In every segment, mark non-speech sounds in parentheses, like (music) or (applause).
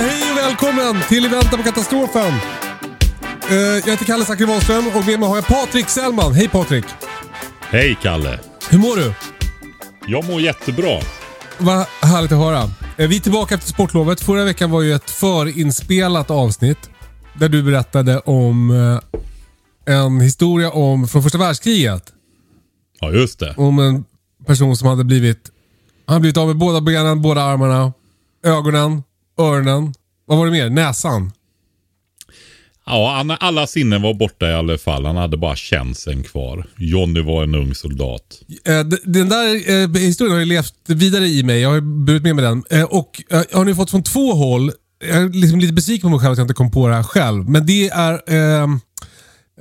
Hej och välkommen till I väntan på katastrofen. Eh, jag heter Kalle Zackari Wahlström och med mig har jag Patrik Sellman. Hej Patrik! Hej Kalle! Hur mår du? Jag mår jättebra. Vad härligt att höra. Eh, Vi är tillbaka efter sportlovet. Förra veckan var ju ett förinspelat avsnitt. Där du berättade om eh, en historia om, från första världskriget. Ja, just det. Om en person som hade blivit, han hade blivit av med båda benen, båda armarna, ögonen, öronen. Vad var det mer? Näsan. Ja, han- alla sinnen var borta i alla fall. Han hade bara känseln kvar. Johnny var en ung soldat. Eh, Den där eh, historien har ju levt vidare i mig. Jag har burit med mig den. Eh, och eh, Jag har nu fått från två håll. Jag är liksom lite besviken på mig själv att jag inte kom på det här själv. Men det är... ehm,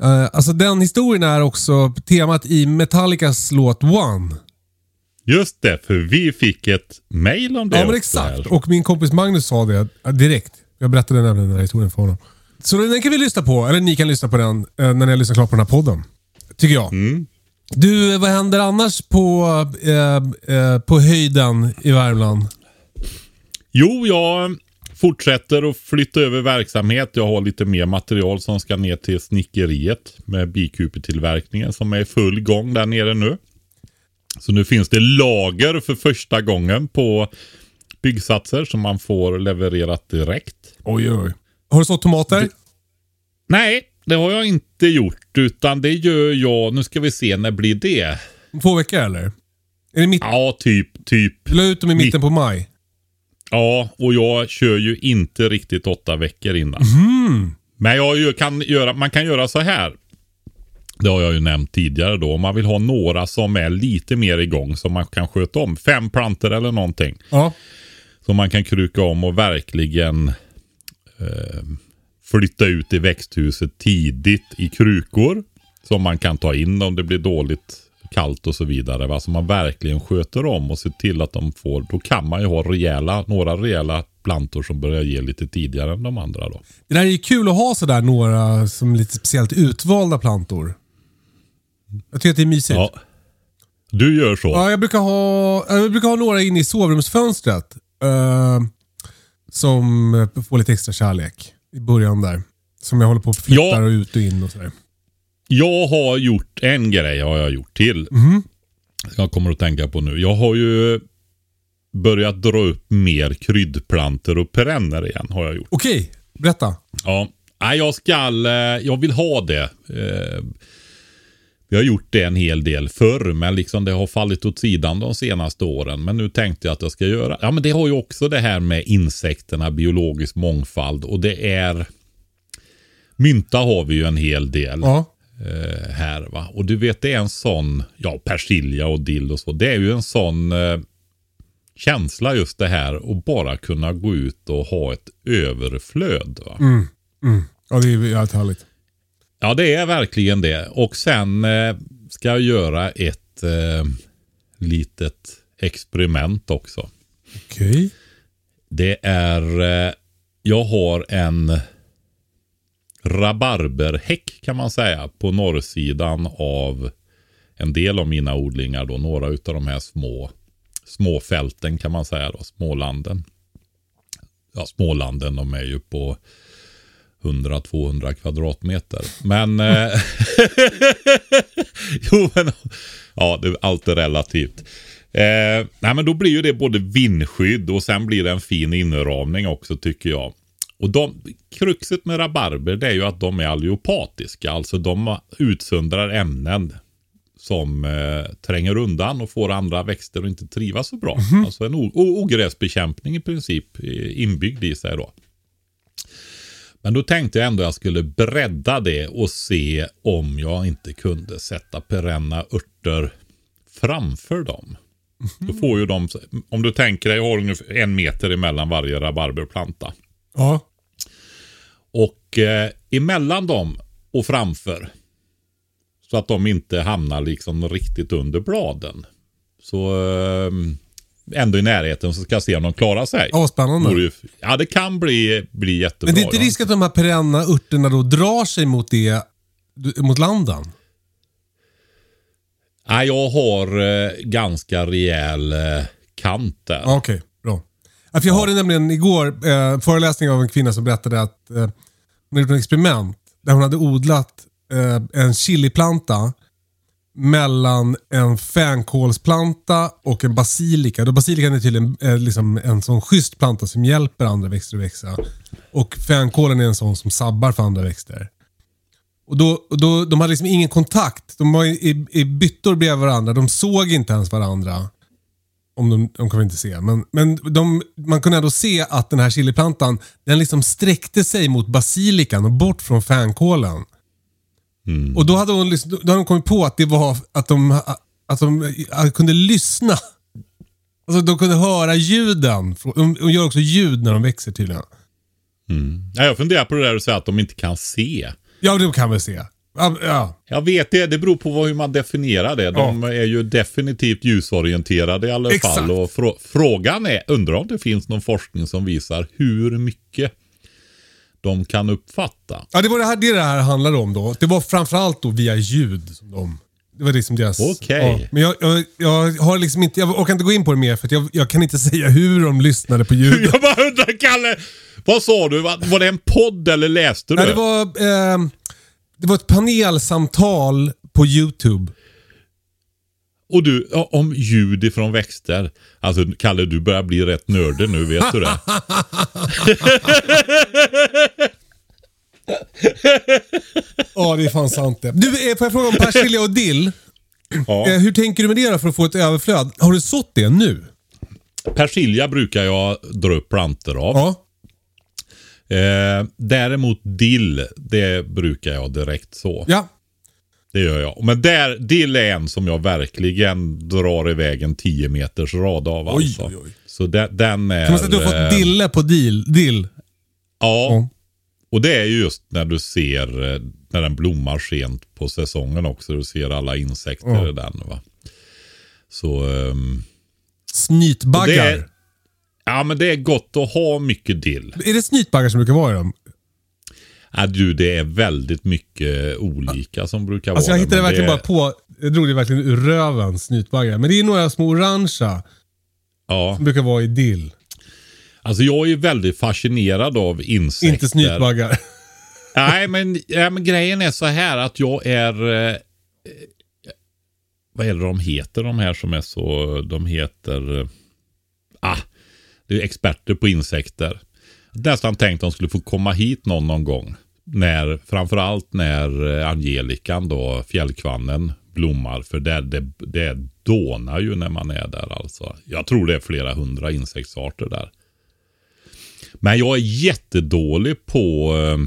eh, alltså den historien är också temat i Metallicas låt One. Just det, för vi fick ett mail om det Ja, men exakt. Och min kompis Magnus sa det direkt. Jag berättade nämligen den här historien för honom. Så den kan vi lyssna på, eller ni kan lyssna på den eh, när ni har lyssnat klart på den här podden. Tycker jag. Du, eh, vad händer annars på, eh, eh, på höjden i Värmland? Jo, jag fortsätter att flytta över verksamhet. Jag har lite mer material som ska ner till snickeriet med bikupetillverkningen som är i full gång där nere nu. Så nu finns det lager för första gången på byggsatser som man får levererat direkt. Oj, oj. Har du sått tomater? Nej, det har jag inte gjort. Utan det gör jag, nu ska vi se, när blir det? Två veckor eller? Är det mitt... Ja, typ, typ. Du la ut dem i Mitt- mitten på maj? Ja, och jag kör ju inte riktigt åtta veckor innan. Men jag kan göra, man kan göra så här. Det har jag ju nämnt tidigare då. Om man vill ha några som är lite mer igång som man kan sköta om. Fem planter eller någonting. Ja. Som man kan kruka om och verkligen eh, flytta ut i växthuset tidigt i krukor. Som man kan ta in om det blir dåligt kallt och så vidare. Va? Så man verkligen sköter om och ser till att de får. Då kan man ju ha rejäla, några rejäla plantor som börjar ge lite tidigare än de andra. Då. Det där är ju kul att ha sådär några som lite speciellt utvalda plantor. Jag tycker att det är mysigt. Ja. Du gör så? Ja, jag brukar ha, jag brukar ha några inne i sovrumsfönstret. eh, som eh, får lite extra kärlek i början där. Som jag håller på och flyttar Ja. ut och in och sådär. Jag har gjort en grej har jag gjort till. Jag kommer att tänka på nu. Jag har ju börjat dra upp mer kryddplanter och perenner igen. Har jag gjort. Okej, berätta. Ja, Nej, jag skall, eh, jag vill ha det. Vi har gjort det en hel del förr, men liksom det har fallit åt sidan de senaste åren. Men nu tänkte jag att jag ska göra. Ja, men det har ju också det här med insekterna, biologisk mångfald och det är. Mynta har vi ju en hel del Ja. eh, här va. Och du vet det är en sån, ja persilja och dill och så. Det är ju en sån eh, känsla just det här att bara kunna gå ut och ha ett överflöd. Va? Ja, det är jävligt härligt. Ja, det är verkligen det. Och sen eh, ska jag göra ett eh, litet experiment också. Okej. Det är, eh, jag har en rabarberhäck kan man säga på norrsidan av en del av mina odlingar då. Några utav de här små, små fälten kan man säga då, smålanden. Ja, smålanden de är ju på 100-200 kvadratmeter. Men... eh, (laughs) jo, men... Ja, det, allt är relativt. Eh, nej men då blir ju det både vindskydd och sen blir det en fin inramning också tycker jag. Och de, kruxet med rabarber det är ju att de är alliopatiska. Alltså de utsöndrar ämnen som eh, tränger undan och får andra växter att inte trivas så bra. Alltså en o- o- ogräsbekämpning i princip eh, inbyggd i sig då. Men då tänkte jag ändå jag skulle bredda det och se om jag inte kunde sätta perenna örter framför dem. Då får ju de, om du tänker dig, jag har ungefär en meter emellan varje rabarberplanta. Ja. Och eh, emellan dem och framför. Så att de inte hamnar liksom riktigt under bladen. Så eh, ändå i närheten så ska jag se om de klarar sig. Ja, spännande. Ju- Ja, det kan bli, bli jättebra. Men det är inte ja. risk att de här perenna örterna då drar sig mot det, mot landen? Nej, jag har eh, ganska rejäl eh, kant där. Ja, Okej, bra. Ja, för jag hörde nämligen igår eh, föreläsning av en kvinna som berättade att eh, hon hade gjort ett experiment där hon hade odlat eh, en chiliplanta mellan en fänkålsplanta och en basilika. Då basilikan är tydligen eh, liksom en sån schysst planta som hjälper andra växter att växa. Och fänkålen är en sån som sabbar för andra växter. Och då, då, de hade liksom ingen kontakt. De var i, i, i byttor bredvid varandra. De såg inte ens varandra. Om de, de kan vi inte se. Men, men de, man kunde ändå se att den här chiliplantan, den liksom sträckte sig mot basilikan och bort från fänkålen. Och då hade, hon, då hade hon kommit på att det var att de, att de eh, kunde lyssna. Alltså de kunde höra ljuden. De, de gör också ljud när de växer tydligen. Ja, jag funderar på det där du säger att de inte kan se. Ja, det kan vi se. Ja, ja. Jag vet det, det beror på vad, hur man definierar det. De är ju definitivt ljusorienterade i alla Exakt. fall. Och frå- frågan är, undrar om det finns någon forskning som visar hur mycket de kan uppfatta. Ja, det var det här det, det här handlade om då. Det var framförallt då via ljud. Som de, det var liksom deras... Okej. Ja, men jag, jag, jag har liksom inte, jag orkar inte gå in på det mer för jag, jag kan inte (laughs) säga hur de lyssnade på ljud. Jag bara undrar, Kalle, vad sa du? Var, var det en podd eller läste du? Nej, det, var, eh, det var ett panelsamtal på YouTube. Och du, ja, om ljud ifrån växter. Alltså Kalle, du börjar bli rätt nördig nu, vet du det? (laughs) Ja, det är fan sant det. Du, eh, får jag fråga om persilja och dill? Ja. Eh, hur tänker du med det för att få ett överflöd? Har du sått det nu? Persilja brukar jag dra upp plantor av. Ja. Eh, däremot dill, det brukar jag direkt så. Ja. Det gör jag. Men där, dill är en som jag verkligen drar iväg en 10 meters rad av. Oj, Alltså. oj, oj. Så den, den är... Kan man säga att du har eh, fått dille på dill? dill? Ja. Ja. Och det är ju just när du ser eh, när den blommar sent på säsongen också. Du ser alla insekter Ja. i den. Va? Så... ehm, Snytbaggar. Det ja men det är gott att ha mycket dill. Är det snytbaggar som brukar vara i dem? Ja, du, det är väldigt mycket olika som brukar Alltså vara jag det, hittade men verkligen det, bara på, jag drog det verkligen ur röven, snytbaggar. Men det är några små orangea Ja, som brukar vara i dill. alltså jag är väldigt fascinerad av insekter. Inte snytbaggar. (laughs) Nej, men, ja, men grejen är så här att jag är... Eh, vad är det de heter de här som är så... De heter... Eh, ah, det är experter på insekter. Nästan tänkt att de skulle få komma hit någon någon gång. När, framförallt när eh, angelikan då, fjällkvannen, blommar. För det, det, det dånar ju när man är där alltså. Jag tror det är flera hundra insektsarter där. Men jag är jättedålig på, eh,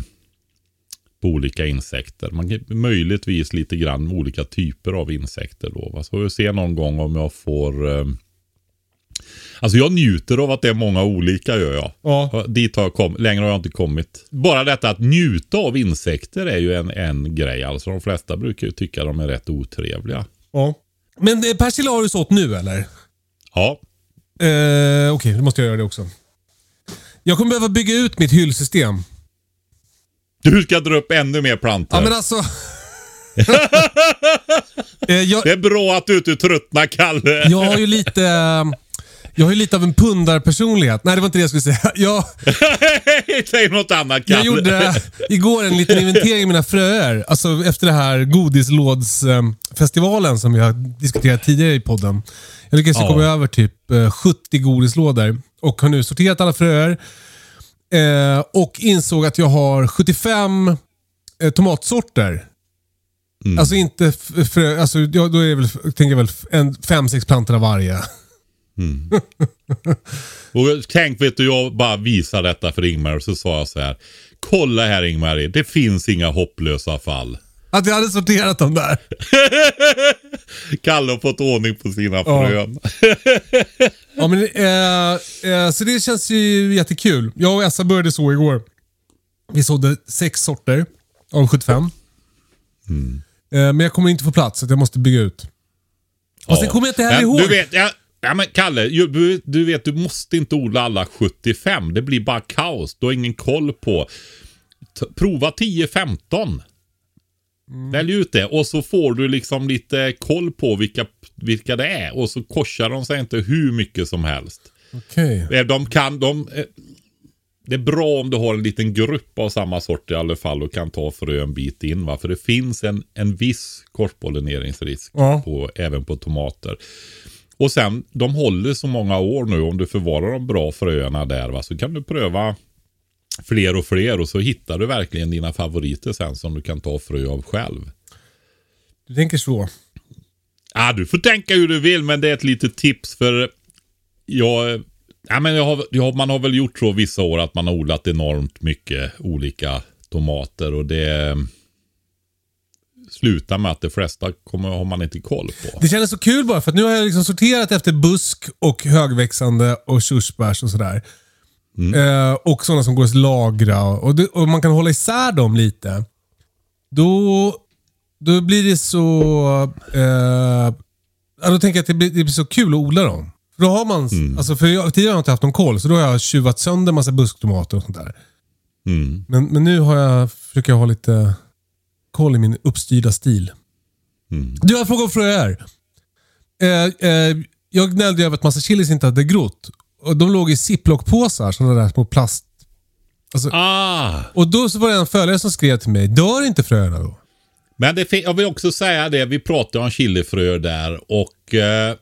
på olika insekter. Man kan möjligtvis lite grann olika typer av insekter då. va. Så får vi se någon gång om jag får... Eh, Eh, alltså jag njuter av att det är många olika gör jag. Ja. Dit har jag kommit. Längre har jag inte kommit. Bara detta att njuta av insekter är ju en, en grej. Alltså de flesta brukar ju tycka de är rätt otrevliga. ja. Men eh, persilja har du sått nu eller? Ja, Eh, Okej, då måste jag göra det också. Jag kommer behöva bygga ut mitt hyllsystem. du ska dra upp ännu mer plantor. Ja men alltså. (laughs) eh, jag, Det är bra att du inte tröttnar Kalle. jag har ju lite... eh, Jag ju lite av en pundarpersonlighet. Nej, det var inte det jag skulle säga. (laughs) Jag, (laughs) Säg något annat Kalle. jag gjorde igår en liten inventering av mina fröer. Alltså efter det här godislådsfestivalen som vi har diskuterat tidigare i podden. Jag lyckades Ja. komma över typ eh, 70 godislådor och har nu sorterat alla fröer. Eh, och insåg att jag har 75 eh, tomatsorter. Mm. Alltså inte frö, alltså ja, då är det väl, tänker jag väl en, fem, sex plantor av varje. (laughs) Och tänk, vet du, jag bara visade detta för Ingmar och så sa jag så här. Kolla här Ingmar, det finns inga hopplösa fall. Att jag hade sorterat dem där. (laughs) Kalle har fått ordning på sina Ja. frön. (laughs) Ja, men, eh, eh, så det känns ju jättekul. Jag och Essa började så igår. Vi sådde sex sorter av 75. Mm. Eh, men jag kommer inte få plats så jag måste bygga ut. Och sen kommer jag inte heller ihåg. Du vet, ja, ja, men Kalle, du, du vet, du måste inte odla alla 75. Det blir bara kaos. Du har ingen koll på. T prova 10-15. Mm. Välj ut det och så får du liksom lite koll på vilka, vilka det är. Och så korsar de sig inte hur mycket som helst. Okej. Eh, De kan, de, eh, det är bra om du har en liten grupp av samma sort i alla fall och kan ta frö en bit in. Va? För det finns en, en viss korspollineringsrisk Ja. på, även på tomater. Och sen, de håller så många år nu. Om du förvarar de bra fröerna där va, så kan du pröva fler och fler och så hittar du verkligen dina favoriter sen som du kan ta frö av själv. Du tänker så. Ja, du får tänka hur du vill, men det är ett litet tips för jag, ja, men jag har, jag man har väl gjort så vissa år att man har odlat enormt mycket olika tomater och det slutar med att de flesta kommer, har man inte koll på. Det kändes så kul bara för att nu har jag liksom sorterat efter busk och högväxande och körsbärs och sådär. Eh, och sådana som går att lagra och, det, och man kan hålla isär dem lite. Då, då blir det så... Eh, då tänker jag att det blir, det blir så kul att odla dem. För då har man, alltså för jag, tidigare har jag inte haft någon koll, så då har jag tjuvat sönder en massa busktomater och sånt där. Mm. Men, men nu har jag, försöker jag ha lite koll i min uppstyrda stil. Du, jag har en fråga om fröer. Eh, eh, jag gnällde över att massa chilis inte hade grott. Och de låg i ziplockpåsar, sådana där små plast... Ah! Och då så var det en följare som skrev till mig, dör inte fröerna då? Men det, jag vill också säga det, vi pratade om chilifröer där och eh,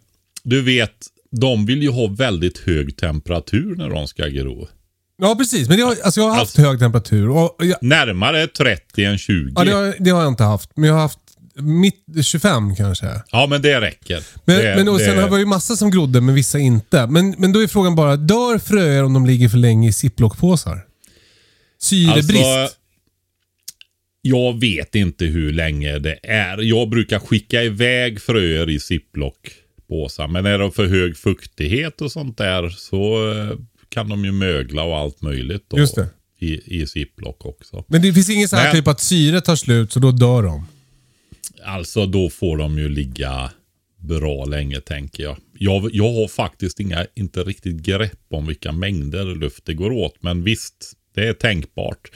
du vet, de vill ju ha väldigt hög temperatur när de ska gro. Ja, precis. Men har, alltså jag har haft Alltså- hög temperatur. Och jag, Närmare 30 än 20. ja, det, har, det har jag inte haft. Men jag har haft mitt 25 kanske. Ja, men det räcker. Men, det, men och det, sen har vi ju massa som grodde, men vissa inte. Men, men då är frågan bara, dör fröer om de ligger för länge i ziplockpåsar? Syrebrist? Alltså, jag vet inte hur länge det är. Jag brukar skicka iväg fröer i ziplock-påsar. Men är det för hög fuktighet och sånt där så eh, kan de ju mögla och allt möjligt. Då, Just det. I, i ziplock också. Men det finns ingen sån här Nej. typ att syret tar slut, så då dör de? Alltså då får de ju ligga bra länge tänker jag. Jag, jag har faktiskt inga, inte riktigt grepp om vilka mängder luft det går åt. Men visst, det är tänkbart.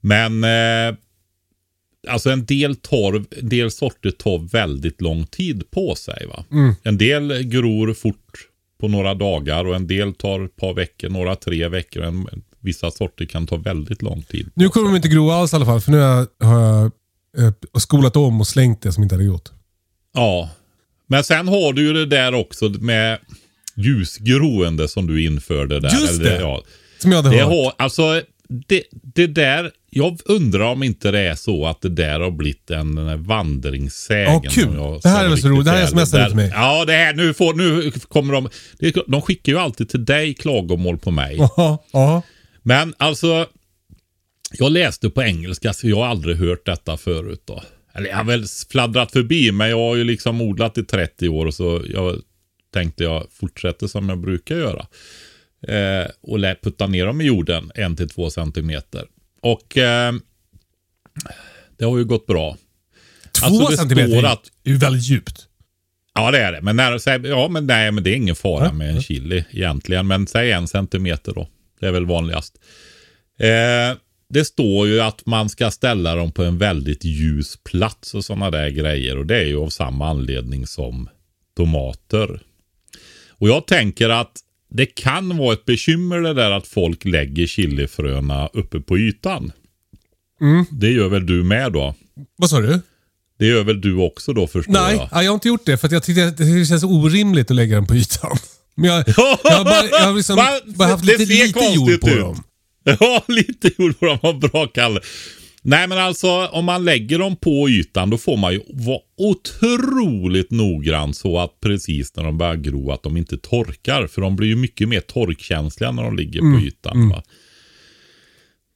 Men eh, alltså en del, tar, en del sorter tar väldigt lång tid på sig. Va? En del gror fort på några dagar och en del tar ett par veckor, några tre veckor. En, vissa sorter kan ta väldigt lång tid. Nu kommer de inte gro alls i alla fall, för nu har jag, eh, skolat om och slängt det som inte hade grott. Ja, men sen har du ju det där också med ljusgroende som du införde där. Just det. ja. Som jag hade Det hört. har, alltså, det, det där, jag undrar om inte det är så att det där har blivit en vandringssägen. Ja, kul. Det här är så roligt. Det här smsade du till mig. Ja, det här, nu, får, nu kommer de, de skickar ju alltid till dig klagomål på mig. Ja. Men alltså, jag läste på engelska så jag har aldrig hört detta förut då. Eller jag har väl fladdrat förbi men jag har ju liksom odlat i 30 år så jag tänkte jag fortsätter som jag brukar göra. Eh, och putta ner dem i jorden en till två centimeter. Och eh, det har ju gått bra. Två Alltså, centimeter att- ju- är ju väldigt djupt. Ja det är det. Men, när, ja, men, nej, men det är ingen fara Ja, med en chili egentligen. Men säg en centimeter då. Det är väl vanligast. Eh, det står ju att man ska ställa dem på en väldigt ljus plats och sådana där grejer. Och det är ju av samma anledning som tomater. Och jag tänker att det kan vara ett bekymmer det där att folk lägger chilifröna uppe på ytan. Mm. Det gör väl du med då? Vad sa du? Det gör väl du också då förstår Nej, jag? ja, jag har inte gjort det för jag tyckte att det känns orimligt att lägga den på ytan. (laughs) Men jag, (laughs) jag har bara, jag har liksom bara haft lite, lite jord på ut. dem. (laughs) Ja, lite jord på dem. Vad bra Kalle. Nej men alltså om man lägger dem på ytan då får man ju vara otroligt noggrann så att precis när de börjar gro att de inte torkar. För de blir ju mycket mer torkkänsliga när de ligger Mm, på ytan. Va?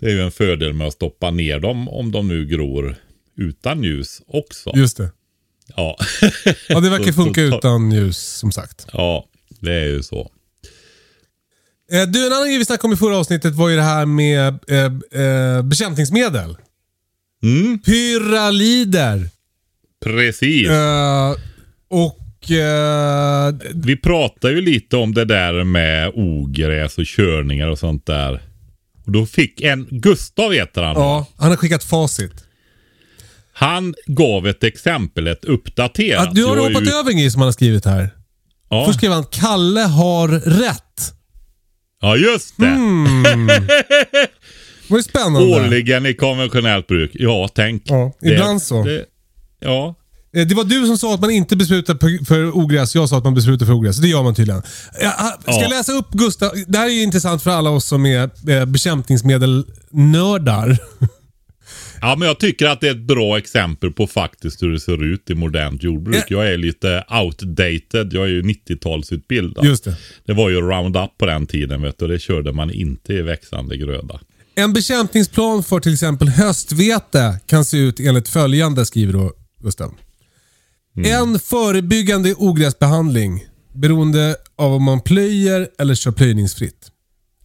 Det är ju en fördel med att stoppa ner dem om de nu gror utan ljus också. Just det. Ja. (laughs) Ja, det verkar funka utan ljus som sagt. ja, det är ju så. Eh, Du, en annan grej vi snackade om i förra avsnittet var ju det här med eh, eh, bekämpningsmedel. Mm, Pyralider. precis. Eh, och... Eh, Vi pratar ju lite om det där med ogräs och körningar och sånt där. Och då fick en, Gustav heter han. ja, han har skickat facit. Han gav ett exempel, ett uppdaterat. Att du har hoppat ju- över en grej som han har skrivit här. Ja, Först skrev han Kalle har rätt. ja just det. Mm. (laughs) Det var ju spännande. Årligen i konventionellt bruk. Ja, tänk. Ja, Det- ibland så. Det, ja, Eh, Det var du som sa att man inte besprutar på- för ogräs. Jag sa att man besprutar för ogräs. Det gör man tydligen. Ja, ah, Ska Ja. jag läsa upp Gustav? Det här är ju intressant för alla oss som är eh, bekämpningsmedelnördar. (laughs) ja, men jag tycker att det är ett bra exempel på faktiskt hur det ser ut i modernt jordbruk. Ja. Jag är lite outdated. Jag är ju 90-talsutbildad. Just det. Det var ju Roundup på den tiden vet du. Det körde man inte i växande gröda. En bekämpningsplan för till exempel höstvete kan se ut enligt följande, skriver då Gustav. En förebyggande ogräsbehandling beroende av om man plöjer eller kör plöjningsfritt.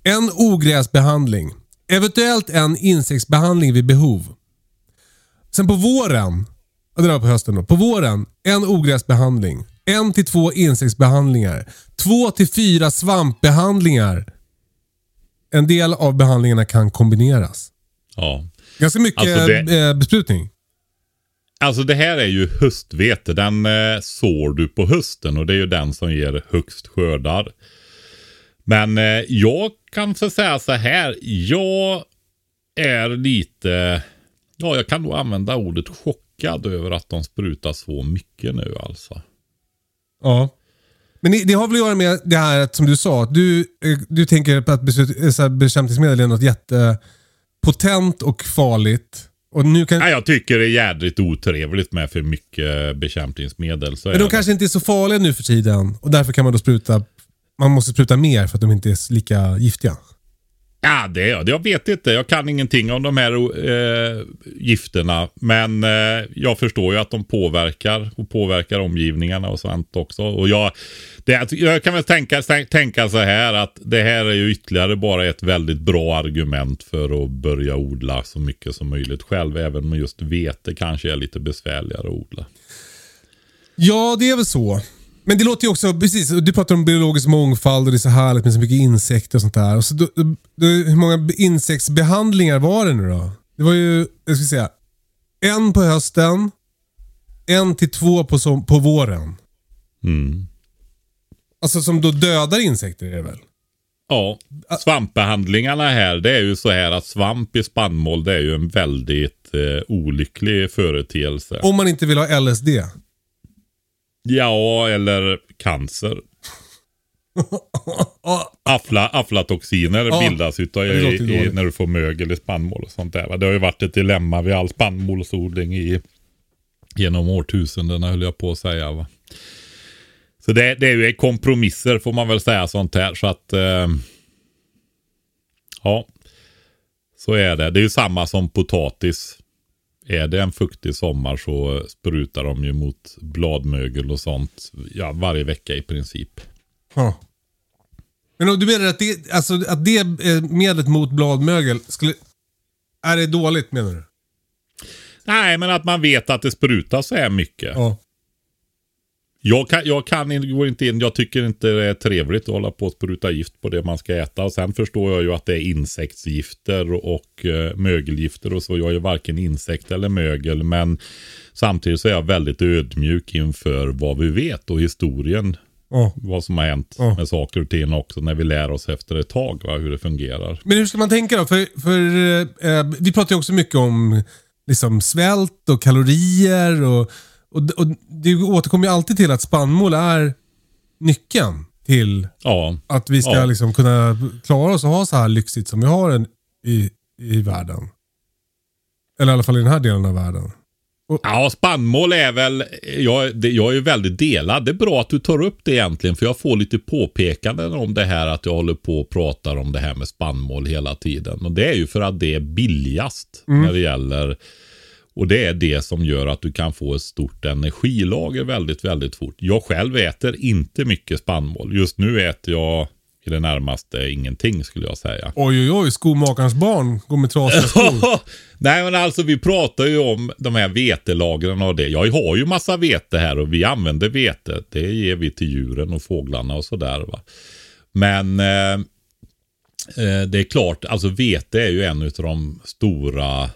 En ogräsbehandling. Eventuellt en insektsbehandling vid behov. Sen på våren, det var på hösten då. På våren, en ogräsbehandling. En till två insektsbehandlingar. Två till fyra svampbehandlingar. En del av behandlingarna kan kombineras. Ja. Ganska mycket Alltså det- eh, besprutning. Alltså det här är ju höstvete. Den eh, sår du på hösten och det är ju den som ger högst skördar. Men eh, jag kan få säga så här. Jag är lite, ja jag kan nog använda ordet chockad över att de sprutar så mycket nu alltså. Ja. Men det- har väl att göra med det här att, som du sa, att du, eh, du tänker på att eh, bekämpningsmedel är något jättepotent och farligt. Och nu kan, Nej, jag tycker det är jädrigt otrevligt med för mycket bekämpningsmedel. Men de kanske inte är så farliga nu för tiden och därför kan man då spruta man måste spruta mer för att de inte är lika giftiga. Ja, det är jag. Jag vet inte. Jag kan ingenting om de här eh, gifterna. Men eh, jag förstår ju att de påverkar och påverkar omgivningarna och sånt också. Och jag, det, jag kan väl tänka, tänka så här att det här är ju ytterligare bara ett väldigt bra argument för att börja odla så mycket som möjligt själv. Även om just vete kanske är lite besvärligare att odla. Ja, det är väl så. Men det låter ju också, precis, du pratar om biologisk mångfald och det är så härligt med så mycket insekter och sånt där. Och så då, då, hur många insektsbehandlingar var det nu då? Det var ju, jag ska säga, en på hösten, en till två på, som, på våren. Mm. Alltså som då dödar insekter är det väl? Ja, svampbehandlingarna här, det är ju så här att svamp i spannmål det är ju en väldigt eh, olycklig företeelse. Om man inte vill ha LSD. Ja, eller cancer. (laughs) Afla, aflatoxiner Ja, bildas utav i, i, när du får mögel i spannmål och sånt där. va. Det har ju varit ett dilemma vid all spannmålsodling i, genom årtusendena höll jag på att säga. Va? Så det, det är ju kompromisser får man väl säga sånt här. Så att eh, ja, så är det. Det är ju samma som potatis. Är det en fuktig sommar så sprutar de ju mot bladmögel och sånt ja, varje vecka i princip. Ja. Men du menar att det, alltså, att det medlet mot bladmögel, skulle, är det dåligt menar du? Nej, men att man vet att det sprutas så här mycket. Ja. Jag kan, jag kan går inte in, jag tycker inte det är trevligt att hålla på och spruta gift på det man ska äta. Och sen förstår jag ju att det är insektsgifter och eh, mögelgifter och så. Jag är ju varken insekt eller mögel, men samtidigt så är jag väldigt ödmjuk inför vad vi vet och historien. Ja. Vad som har hänt Ja. med saker och ting också när vi lär oss efter ett tag va, hur det fungerar. Men hur ska man tänka då? För, för eh, vi pratar ju också mycket om liksom svält och kalorier. Och, och, och det återkommer ju alltid till att spannmål är nyckeln till Ja, att vi ska Ja. liksom kunna klara oss och ha så här lyxigt som vi har en, i, i världen. Eller i alla fall i den här delen av världen. Ja, spannmål är väl, jag, det, jag är ju väldigt delad. Det är bra att du tar upp det egentligen, för jag får lite påpekanden om det här att jag håller på och pratar om det här med spannmål hela tiden. Och det är ju för att det är billigast när det gäller, och det är det som gör att du kan få ett stort energilager väldigt, väldigt fort. Jag själv äter inte mycket spannmål. Just nu äter jag i det närmaste ingenting skulle jag säga. Oj, oj, oj. Skomakarens barn går med trasiga (laughs) skor. Nej men alltså vi pratar ju om de här vetelagren och det. Jag har ju massa vete här och vi använder vete. Det ger vi till djuren och fåglarna och sådär va. Men eh, eh, det är klart, alltså vete är ju en av de stora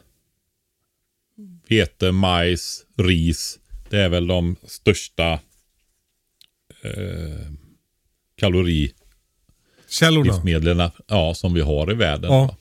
Vete, majs, ris. Det är väl de största eh, kalori Källorna. livsmedlen ja, som vi har i världen. Ja.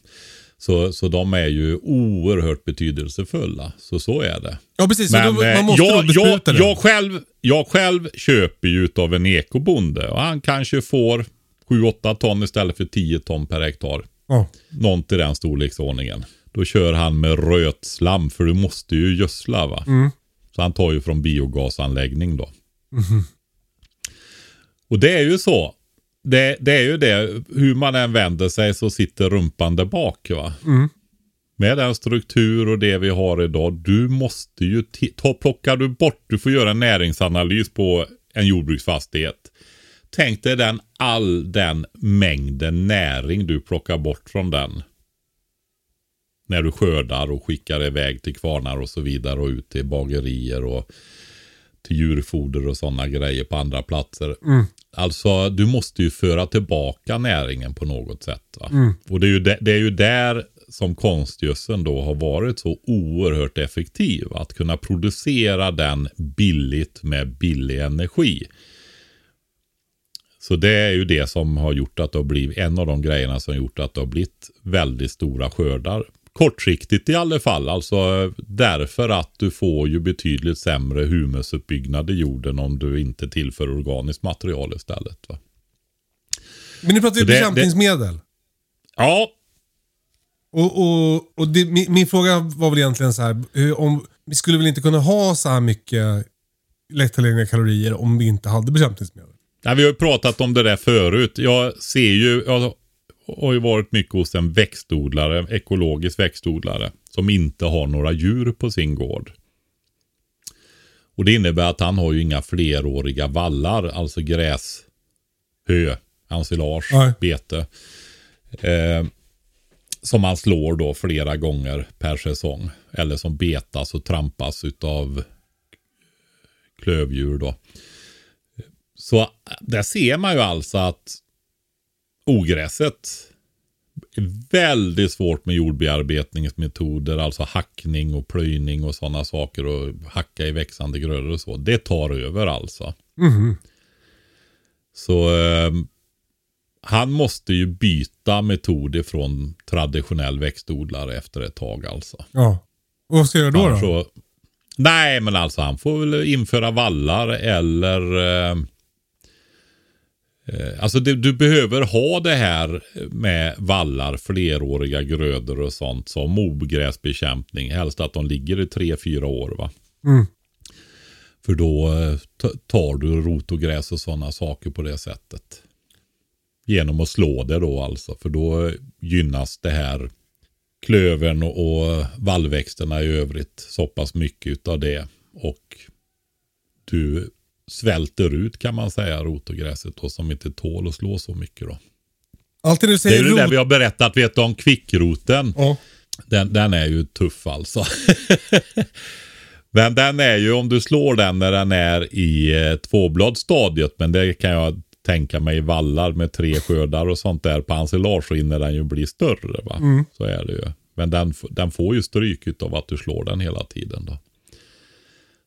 Så, så de är ju oerhört betydelsefulla. Så så är det. Ja, precis. Men då, eh, man måste jag, jag, det. jag, själv, jag själv köper ju utav en ekobonde och han kanske får 7-8 ton istället för 10 ton per hektar. Ja. Någon till den storleksordningen. Då kör han med rötslam för du måste ju gödsla va. Mm. Så han tar ju från biogasanläggning då. Och det är ju så. Det, det är ju det, hur man än vänder sig så sitter rumpan där bak va. Mm. Med den struktur och det vi har idag. Du måste ju ta, plockar du bort, du får göra en näringsanalys på en jordbruksfastighet. Tänk dig den, all den mängden näring du plockar bort från den. När du skördar och skickar iväg till kvarnar och så vidare och ut till bagerier och till djurfoder och sådana grejer på andra platser. Alltså du måste ju föra tillbaka näringen på något sätt. Va? Och det är, ju det, det är ju där som konstgödseln då har varit så oerhört effektiv. Att kunna producera den billigt med billig energi. Så det är ju det som har gjort att det har blivit en av de grejerna som har gjort att det har blivit väldigt stora skördar. Kortsiktigt i alla fall, alltså därför att du får ju betydligt sämre humusuppbyggnad i jorden om du inte tillför organiskt material istället. Va? Men nu pratar vi Så det- bekämpningsmedel. Ja, Och, och, och det, min, min fråga var väl egentligen så här. Om, vi skulle väl inte kunna ha så här mycket lättillgängliga kalorier om vi inte hade bekämpningsmedel? Nej, vi har ju pratat om det där förut. Jag ser ju, jag har ju varit mycket hos en växtodlare, ekologisk växtodlare, som inte har några djur på sin gård. Och det innebär att han har ju inga fleråriga vallar, alltså gräs, hö, ensilage, Nej. bete. Eh, som man slår då flera gånger per säsong. Eller som betas och trampas utav klövdjur då. Så där ser man ju alltså att ogräset väldigt svårt med jordbearbetningsmetoder, alltså hackning och plöjning och sådana saker och hacka i växande grödor och så. Det tar över alltså. Mhm. Så eh, han måste ju byta metod ifrån traditionell växtodlare efter ett tag alltså. Ja. Och vad ska jag då? Då? så- Nej, men alltså han får väl införa vallar eller... Eh, alltså det, du behöver ha det här med vallar, fleråriga grödor och sånt som ogräsbekämpning. Helst att de ligger i tre, fyra år va. Mm. För då eh, ta- tar du rotogräs och sådana saker på det sättet. Genom att slå det då alltså. För då gynnas det här klövern och, och vallväxterna i övrigt så pass mycket utav det. Och du svälter ut kan man säga rotogräset då som inte tål att slå så mycket då. Alltid du Det är säger ju det vi har berättat, vet du om kvickroten? Ja. Den, den är ju tuff alltså. (laughs) men den är ju, om du slår den när den är i eh, tvåbladsstadiet, men det kan jag tänka mig vallar med tre skördar och sånt där på ensilage så hinner den ju bli större. Va? Så är det ju. Men den, den får ju stryk av att du slår den hela tiden. Då.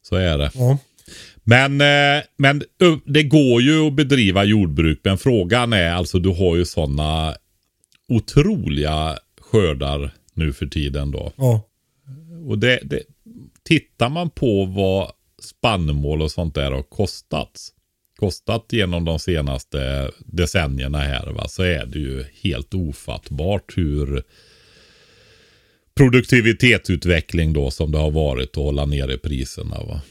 Så är det. ja. Men, eh, men det går ju att bedriva jordbruk. Men frågan är alltså, du har ju sådana otroliga skördar nu för tiden då. Ja. Och det, det, tittar man på vad spannmål och sånt där har kostat, kostat genom de senaste decennierna här va, så är det ju helt ofattbart hur produktivitetsutveckling då som det har varit att hålla nere priserna. Va?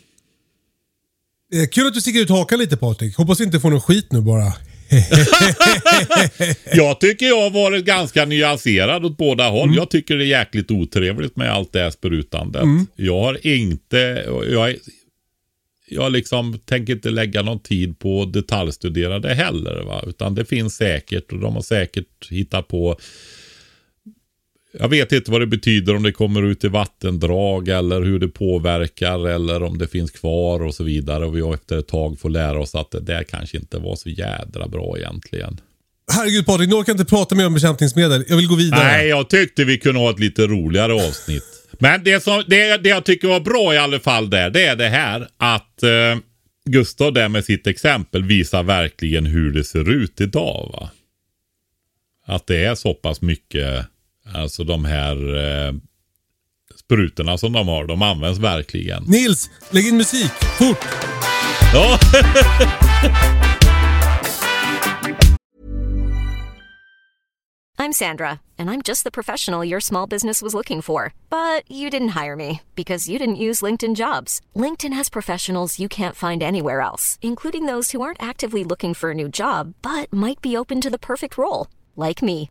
Eh, kul att du sticker ut hakan lite Patrik. Hoppas inte får någon skit nu bara. (laughs) jag tycker jag har varit ganska nyanserad åt båda håll. Mm. Jag tycker det är jäkligt otrevligt med allt det här sprutandet. Mm. Jag har inte, jag, jag liksom tänker inte lägga någon tid på att detaljstudera det heller. Va? Utan det finns säkert och de har säkert hittat på jag vet inte vad det betyder om det kommer ut i vattendrag eller hur det påverkar eller om det finns kvar och så vidare. Och vi efter ett tag får lära oss att det där kanske inte var så jädra bra egentligen. Herregud Patrik, nu orkar jag inte prata mer om bekämpningsmedel. Jag vill gå vidare. Nej, jag tyckte vi kunde ha ett lite roligare avsnitt. Men det, som, det, det jag tycker var bra i alla fall där, det är det här att eh, Gustav där med sitt exempel visar verkligen hur det ser ut idag. Va? Att det är så pass mycket Alltså de här eh, sprutorna som de har, de används verkligen. Nils, lägg in musik, fort! Ja. I'm Sandra, and I'm just the professional your small business was looking for. But you didn't hire me because you didn't use LinkedIn jobs. LinkedIn has professionals you can't find anywhere else, including those who aren't actively looking for a new job, but might be open to the perfect role, like me.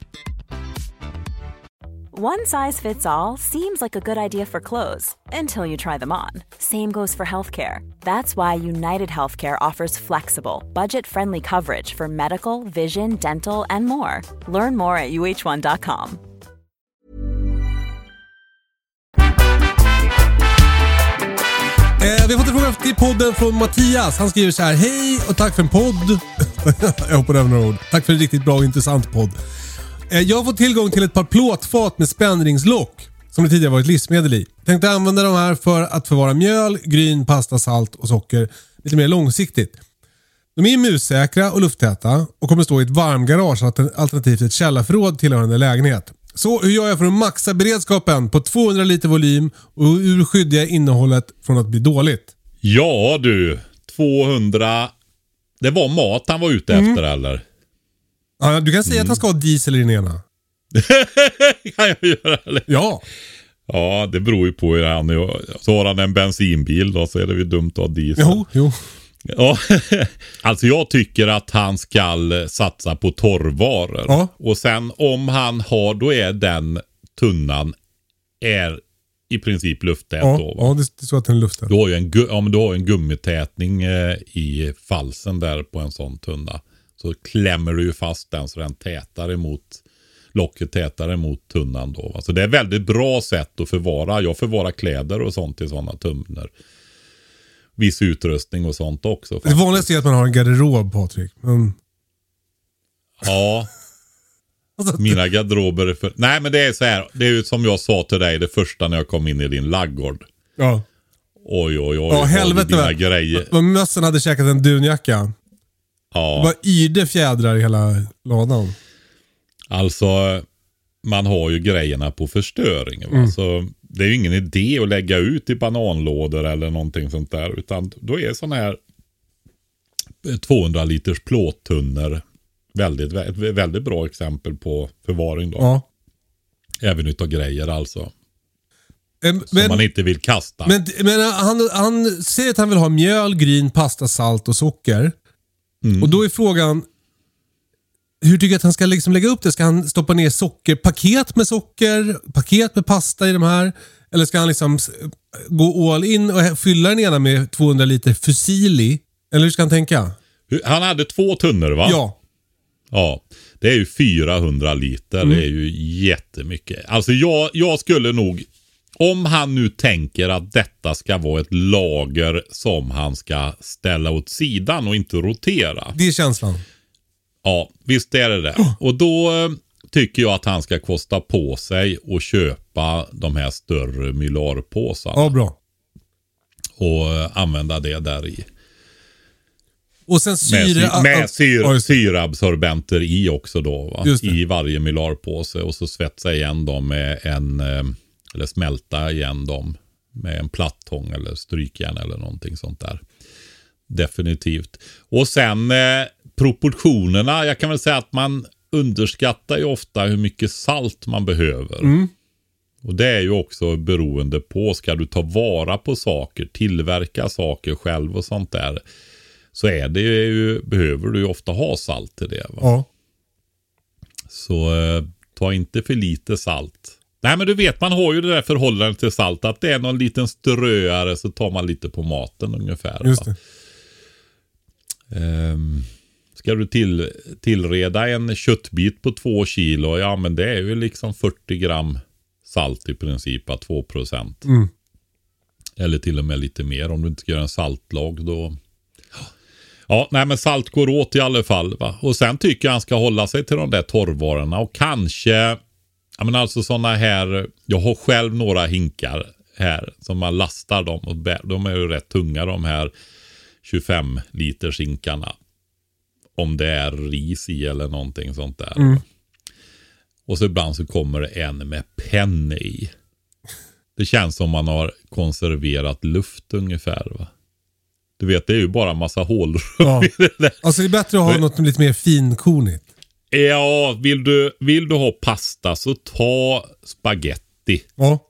One size fits all seems like a good idea for clothes until you try them on. Same goes for healthcare. That's why United Healthcare offers flexible, budget friendly coverage for medical, vision, dental, and more. Learn more at uh1.com. Eh, vi har fått en fråga till podden från Mattias. Han skriver så här. Hej och tack för en podd. (laughs) Jag hoppade över några ord. Tack för en riktigt bra och intressant podd. Eh, jag har fått tillgång till ett par plåtfat med spänningslock som det tidigare varit livsmedel i. Tänkte använda de här för att förvara mjöl, gryn, pasta, salt och socker lite mer långsiktigt. De är mussäkra och lufttäta och kommer stå i ett varmgarage alternativt ett källarförråd tillhörande lägenhet. Så hur gör jag för att maxa beredskapen på 200 liter volym och hur skyddar jag innehållet från att bli dåligt? Ja du, 200... Det var mat han var ute mm. efter eller? Ja, du kan säga mm. att han ska ha diesel i den ena. (laughs) kan jag göra det? Ja. Ja, det beror ju på hur han är. Så har han en bensinbil då så är det ju dumt att ha diesel. Jo, jo. Ja, (laughs) alltså jag tycker att han ska satsa på torrvaror. Ja. Och sen om han har, då är den tunnan är i princip lufttät ja, då. Va? Ja, det är så att den är lufttät. Du har ju en, ja, men du har en gummitätning eh, i falsen där på en sån tunna. Så klämmer du ju fast den så den tätar emot locket tätare mot tunnan då. Alltså det är väldigt bra sätt att förvara. Jag förvarar kläder och sånt i sådana tunnor. Viss utrustning och sånt också. Faktiskt. Det vanligaste är att man har en garderob Patrik. Men... Ja. (laughs) alltså, Mina garderober är för... Nej men det är så här. Det är ju som jag sa till dig det första när jag kom in i din laggård. Ja. Oj oj oj. Ja helvete. Grejer. Mössen hade käkat en dunjacka. Ja. Det var yrde fjädrar i hela lådan. Alltså, man har ju grejerna på förstöring. Mm. Så det är ju ingen idé att lägga ut i bananlådor eller någonting sånt där. Utan då är sådana här 200 liters plåttunnor väldigt, väldigt bra exempel på förvaring. Då. Ja. Även utav grejer alltså. Men, som man inte vill kasta. Men, men han, han säger att han vill ha mjöl, gryn, pasta, salt och socker. Mm. Och då är frågan, hur tycker du att han ska liksom lägga upp det? Ska han stoppa ner socker, paket med socker, paket med pasta i de här? Eller ska han liksom gå all in och fylla den ena med 200 liter Fusili? Eller hur ska han tänka? Han hade två tunnor va? Ja. Ja, det är ju 400 liter. Mm. Det är ju jättemycket. Alltså jag, jag skulle nog, om han nu tänker att detta ska vara ett lager som han ska ställa åt sidan och inte rotera. Det är känslan. Ja, visst är det det. Och då eh, tycker jag att han ska kosta på sig och köpa de här större mylarpåsarna Ja, bra. och eh, använda det där i. Och sen Med, syre... sy- med syr, syreabsorbenter i också då. Va? I varje mylarpåse och så svetsa igen dem med en, eh, eller smälta igen dem med en plattång eller strykjärn eller någonting sånt där. Definitivt. Och sen eh, proportionerna. Jag kan väl säga att man underskattar ju ofta hur mycket salt man behöver. Mm. Och det är ju också beroende på, ska du ta vara på saker, tillverka saker själv och sånt där. Så är det ju, behöver du ju ofta ha salt till det. Va? Ja. Så eh, ta inte för lite salt. Nej men du vet, man har ju det där förhållandet till salt. Att det är någon liten ströare så tar man lite på maten ungefär. Just det. Ehm, ska du till, tillreda en köttbit på två kilo, ja men det är ju liksom 40 gram salt i princip, att 2 procent. Mm. Eller till och med lite mer om du inte ska göra en saltlag då. Ja, nej men salt går åt i alla fall. Va? Och sen tycker jag han ska hålla sig till de där torrvarorna och kanske, ja men alltså sådana här, jag har själv några hinkar här som man lastar dem och bär, de är ju rätt tunga de här 25 liters hinkarna. Om det är ris i eller någonting sånt där. Och så ibland så kommer det en med penne i. Det känns som man har konserverat luft ungefär. va. Du vet, det är ju bara massa hålrum Ja. i det där. Alltså det är bättre att ha något lite mer finkornigt. Ja, vill du, vill du ha pasta så ta spaghetti. Ja.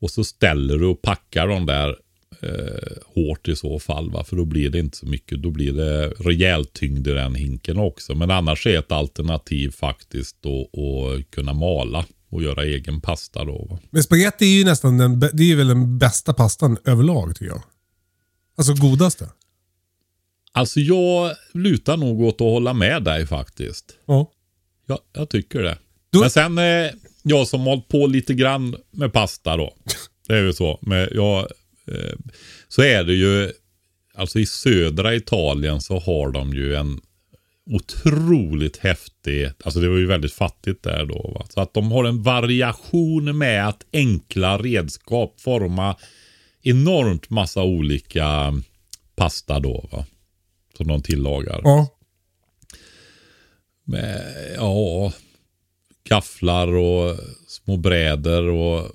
Och så ställer du och packar dem där eh, hårt i så fall. Va? För då blir det inte så mycket. Då blir det rejält tyngd i den hinken också. Men annars är ett alternativ faktiskt att att kunna mala och göra egen pasta då. Va? Men spaghetti är ju nästan den, det är väl den bästa pastan överlag tycker jag. Alltså godaste. Alltså jag lutar nog åt att hålla med dig faktiskt. Ja. Ja, jag tycker det. Då- Men sen, eh, jag som hållit på lite grann med pasta då. Det är ju så. Men jag, eh, så är det ju, alltså i södra Italien så har de ju en otroligt häftig, alltså det var ju väldigt fattigt där då. Va? Så att de har en variation med att enkla redskap forma enormt massa olika pasta då. Va? Som de tillagar. Ja. med ja, gafflar och små brädor och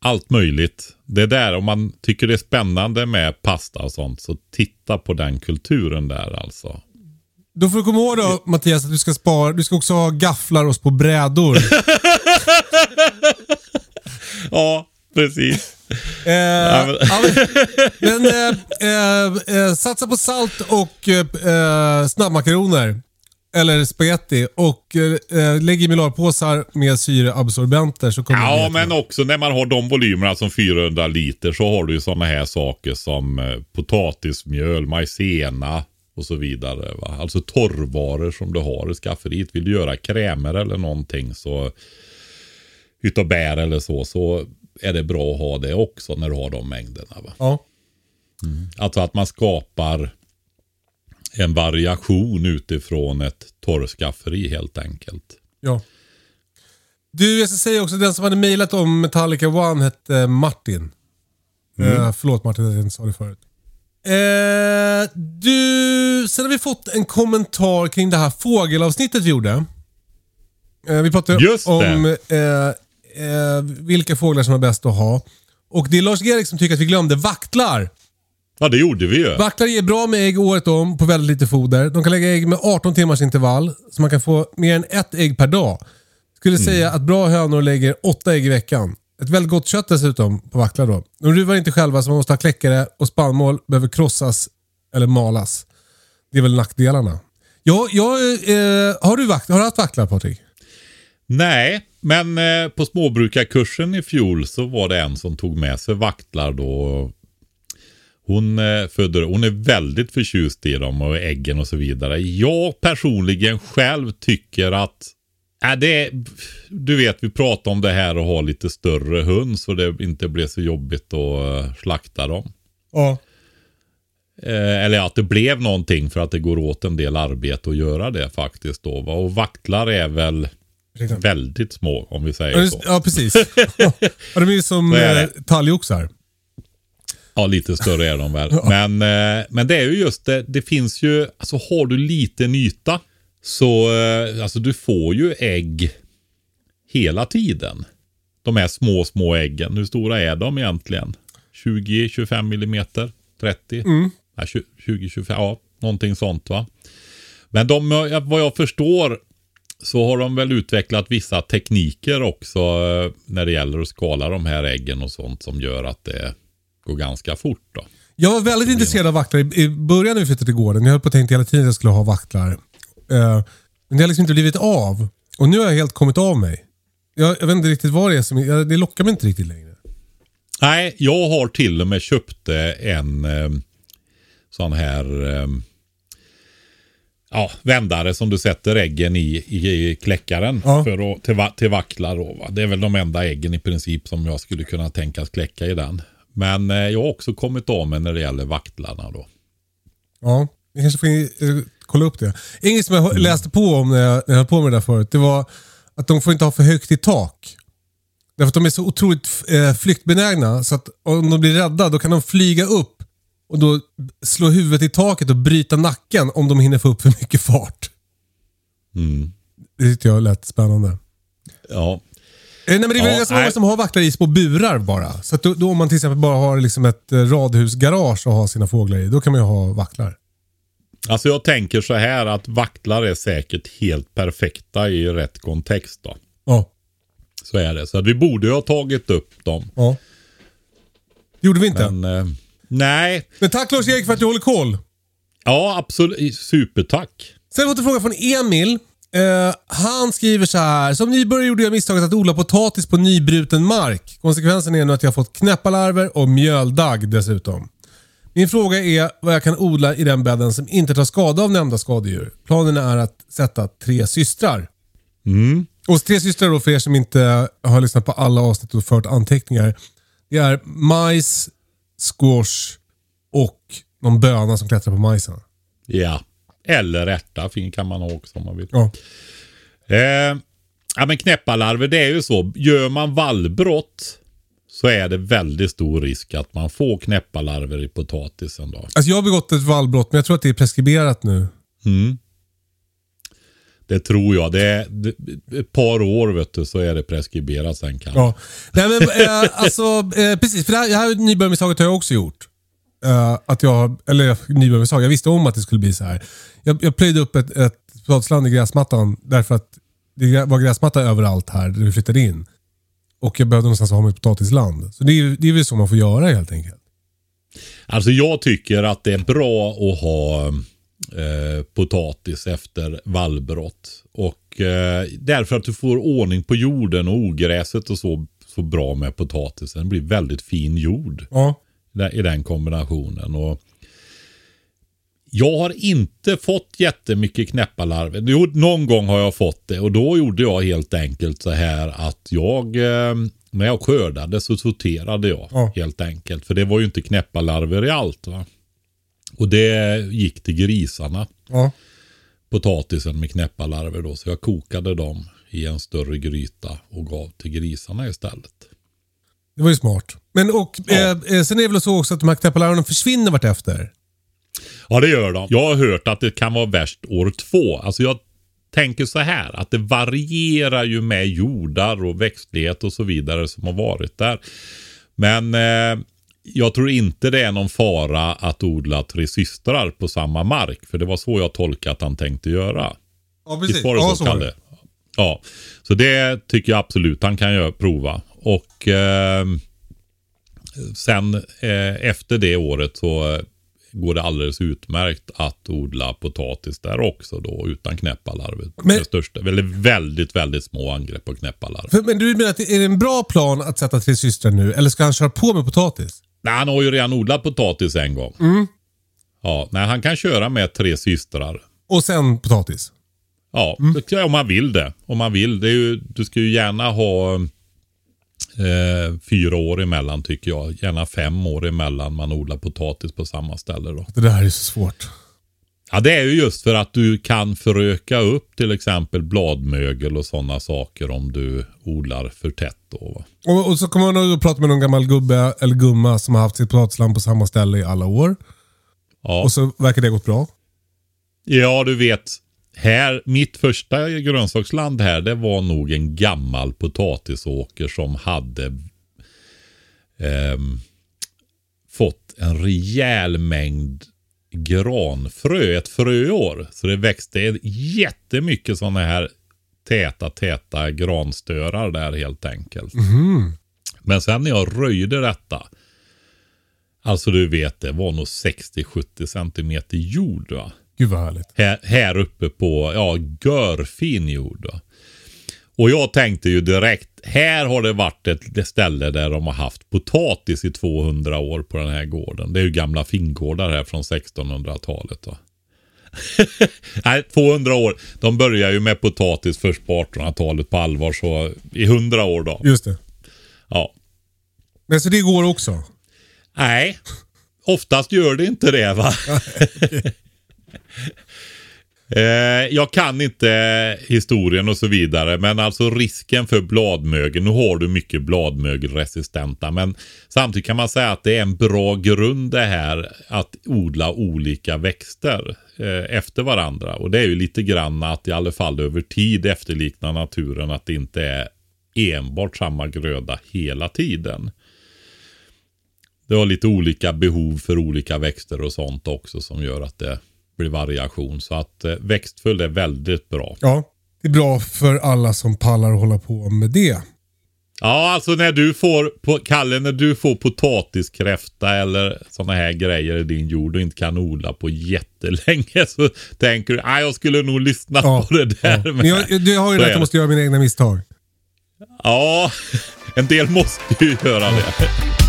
allt möjligt. Det där, om man tycker det är spännande med pasta och sånt, så titta på den kulturen där alltså. Då får du komma ihåg då Mattias att du ska spara, du ska också ha gafflar och på brädor. (laughs) Ja, precis. Eh, ja, men men eh, eh, eh, satsa på salt och eh, eh, snabbmakaroner. Eller spaghetti. Och eh, eh, lägg i milarpåsar med syreabsorbenter så kommer Ja, men också när man har de volymerna som 400 liter så har du ju sådana här saker som potatismjöl, majsena och så vidare. Va? Alltså torrvaror som du har i skafferiet. Vill du göra krämer eller någonting så utav bär eller så, så är det bra att ha det också när du har de mängderna. Va? Ja. Alltså att man skapar en variation utifrån ett torrskafferi helt enkelt. ja. Du, jag ska säga också den som hade mejlat om Metallica One hette Martin. Eh, förlåt Martin att jag inte sa det förut. Eh, du, sen har vi fått en kommentar kring det här fågelavsnittet vi gjorde. Eh, vi pratade Just om eh, vilka fåglar som är bäst att ha. Och det är Lars-Erik som tycker att vi glömde vaktlar. Ja, det gjorde vi ju. Vaktlar ger bra med ägg året om på väldigt lite foder. De kan lägga ägg med 18 timmars intervall, så man kan få mer än ett ägg per dag. Skulle säga att bra hönor lägger 8 ägg i veckan. Ett väldigt gott kött dessutom på vaktlar då. De ruvar inte själva så man måste ha kläckare och spannmål behöver krossas eller malas. Det är väl nackdelarna. Ja, jag, eh, har, du vakt, har du haft vaktlar Patrik? Nej, Men eh, på småbrukarkursen i fjol så var det en som tog med sig vaktlar då. Hon, eh, föder, hon är väldigt förtjust i dem och äggen och så vidare. Jag personligen själv tycker att äh, det du vet, vi pratar om det här och ha lite större hund så det inte blir så jobbigt att uh, slakta dem. Ja. Eh, eller att det blev någonting för att det går åt en del arbete att göra det faktiskt då. va. Och vaktlar är väl väldigt små om vi Ja, säger just- så. Ja, precis. (laughs) ja, de är ju som eh, talgoxar. Ja, lite större är de väl. (laughs) Men, eh, men det är ju just det, det finns ju, alltså har du liten yta så, eh, alltså du får ju ägg hela tiden. De här små, små äggen. Hur stora är de egentligen? 20-25 millimeter? 30? Mm. Ja, 20-25, ja, någonting sånt va. Men de, eh, vad jag förstår så har de väl utvecklat vissa tekniker också eh, när det gäller att skala de här äggen och sånt som gör att det går ganska fort då. Jag var väldigt intresserad av vaktlar i, början när vi flyttade till gården. Jag höll på att tänka hela tiden att jag skulle ha vaktlar. Eh, men det har liksom inte blivit av. Och nu har jag helt kommit av mig. Jag, jag vet inte riktigt vad det är som... Jag, det lockar mig inte riktigt längre. Nej, jag har till och med köpt en eh, sån här ja, vändare som du sätter äggen i, i, i kläckaren Ja. för att, till, till vacklar. Då, va? Det är väl de enda äggen i princip som jag skulle kunna tänkas kläcka i den. Men eh, jag har också kommit av mig när det gäller vaktlarna då. Ja, jag kanske får eh, kolla upp det. Inget som jag Mm. läste på om när jag, när jag höll på med det där förut, det var att de får inte ha för högt i tak. Därför att de är så otroligt eh, flyktbenägna så att om de blir rädda då kan de flyga upp och då slå huvudet i taket och bryta nacken om de hinner få upp för mycket fart. Mm. Det tyckte jag lät spännande. Ja, Eh, Nej, men det är väl Ja, ganska många som har vaktlar i små burar bara. Så att då, då om man till exempel bara har liksom ett eh, radhusgarage och har sina fåglar i, då kan man ju ha vaktlar. alltså jag tänker så här att vaktlar är säkert helt perfekta i rätt kontext då. Ja. Så är det. Så att vi borde ju ha tagit upp dem. ja. Det gjorde vi inte. Men, eh, nej, tack Lars-Erik för att du håller koll. ja absolut. Supertack. Sen har vi fått en fråga från Emil. Eh, han skriver så här. Som nybörjare gjorde jag misstaget att odla potatis på nybruten mark. Konsekvensen är nu att jag har fått knäppalarver och mjöldagg dessutom. Min fråga är vad jag kan odla i den bädden som inte tar skada av nämnda skadedjur. Planen är att sätta tre systrar. Och tre systrar då för er som inte har lyssnat på alla avsnitt och fört anteckningar. Det är majs, squash och någon böna som klättrar på majsen. Ja. Eller ärta kan man ha också om man vill. Ja. Eh, ja men knäppalarver det är ju så. Gör man vallbrott så är det väldigt stor risk att man får knäppalarver i potatisen då. Alltså jag har begått ett vallbrott men jag tror att det är preskriberat nu. Det tror jag. Det är ett par år vet du så är det preskriberat sen kanske. Ja. Nej men eh, alltså eh, precis, för det här, det här nybörjarmisstaget har jag också gjort. Eh, att jag, eller nybörjarmisstag, jag visste om att det skulle bli så här. Jag, jag plöjde upp ett, ett potatisland i gräsmattan därför att det var gräsmatta överallt här där vi flyttade in. Och jag behövde någonstans ha mitt potatisland. Så det är, det är väl så man får göra helt enkelt. Alltså jag tycker att det är bra att ha eh, potatis efter vallbrott. Och eh, därför att du får ordning på jorden och ogräset och så, så bra med potatisen. Det blir väldigt fin jord Ja. i den kombinationen. Och jag har inte fått jättemycket knäppalarver. Jo, någon gång har jag fått det och då gjorde jag helt enkelt så här att jag eh, när jag skördade så sorterade jag Ja. helt enkelt. För det var ju inte knäppalarver i allt. va. Och det gick till grisarna. ja. Potatisen med knäppalarver då. Så jag kokade dem i en större gryta och gav till grisarna istället. Det var ju smart. Men och, Ja. eh, eh, sen är det väl så också att de här knäppalarverna försvinner vartefter. Ja, det gör de. Jag har hört att det kan vara värst år två. Alltså jag tänker så här att det varierar ju med jordar och växtlighet och så vidare som har varit där. Men eh, jag tror inte det är någon fara att odla tre systrar på samma mark. För det var så jag tolkade att han tänkte göra. Ja, Visst var det så, Kalle? Ja, så det tycker jag absolut han kan göra, prova. Och eh, sen eh, efter det året så eh, går det alldeles utmärkt att odla potatis där också då utan knäppalarvet. Men- Det största, väldigt, väldigt, väldigt små angrepp på knäppalarv. Men du menar att det är en bra plan att sätta tre systrar nu? Eller ska han köra på med potatis? Nej, han har ju redan odlat potatis en gång. Mm. Ja, nej, han kan köra med tre systrar. Och sen potatis? Ja, Mm. om man vill det. Om man vill. Det ju, du ska ju gärna ha eh, fyra år emellan tycker jag. Gärna fem år emellan man odlar potatis på samma ställe då. Det där är så svårt. Ja, det är ju just för att du kan föröka upp till exempel bladmögel och sådana saker om du odlar för tätt då. Och, och så kommer man och prata med någon gammal gubbe eller gumma som har haft sitt potatisland på samma ställe i alla år. Ja. Och så verkar det gått bra. Ja, du vet. Här, mitt första grönsaksland här, det var nog en gammal potatisåker som hade ehm, fått en rejäl mängd granfrö, ett fröår. Så det växte jättemycket sådana här täta, täta granstörar där helt enkelt. Men sen när jag röjde detta, alltså du vet det var nog 60-70 centimeter jord va. Gud vad härligt. Här, här uppe på, ja, görfin jord. va. Och jag tänkte ju direkt, här har det varit ett ställe där de har haft potatis i 200 år på den här gården. Det är ju gamla fingårdar här från 1600-talet. va. (laughs) Nej, 200 år. De börjar ju med potatis först på 1800-talet på allvar, så i 100 år då. Just det. Ja. Men så det går också? Nej, oftast gör det inte det va. (laughs) (laughs) Eh, jag kan inte historien och så vidare, men alltså risken för bladmögel, nu har du mycket bladmögelresistenta, men samtidigt kan man säga att det är en bra grund det här att odla olika växter eh, efter varandra. Och det är ju lite grann att i alla fall över tid efterlikna naturen, att det inte är enbart samma gröda hela tiden. Det har lite olika behov för olika växter och sånt också som gör att det blir variation. Så att eh, växtföljd är väldigt bra. Ja. Det är bra för alla som pallar att hålla på med det. Ja, alltså när du får, på, Kalle, när du får potatiskräfta eller sådana här grejer i din jord och inte kan odla på jättelänge (laughs) så tänker du, nej jag skulle nog lyssna Ja, på det där. ja. med." Men jag, du har ju rätt, jag måste göra mina egna misstag. Ja, (laughs) en del måste ju göra det.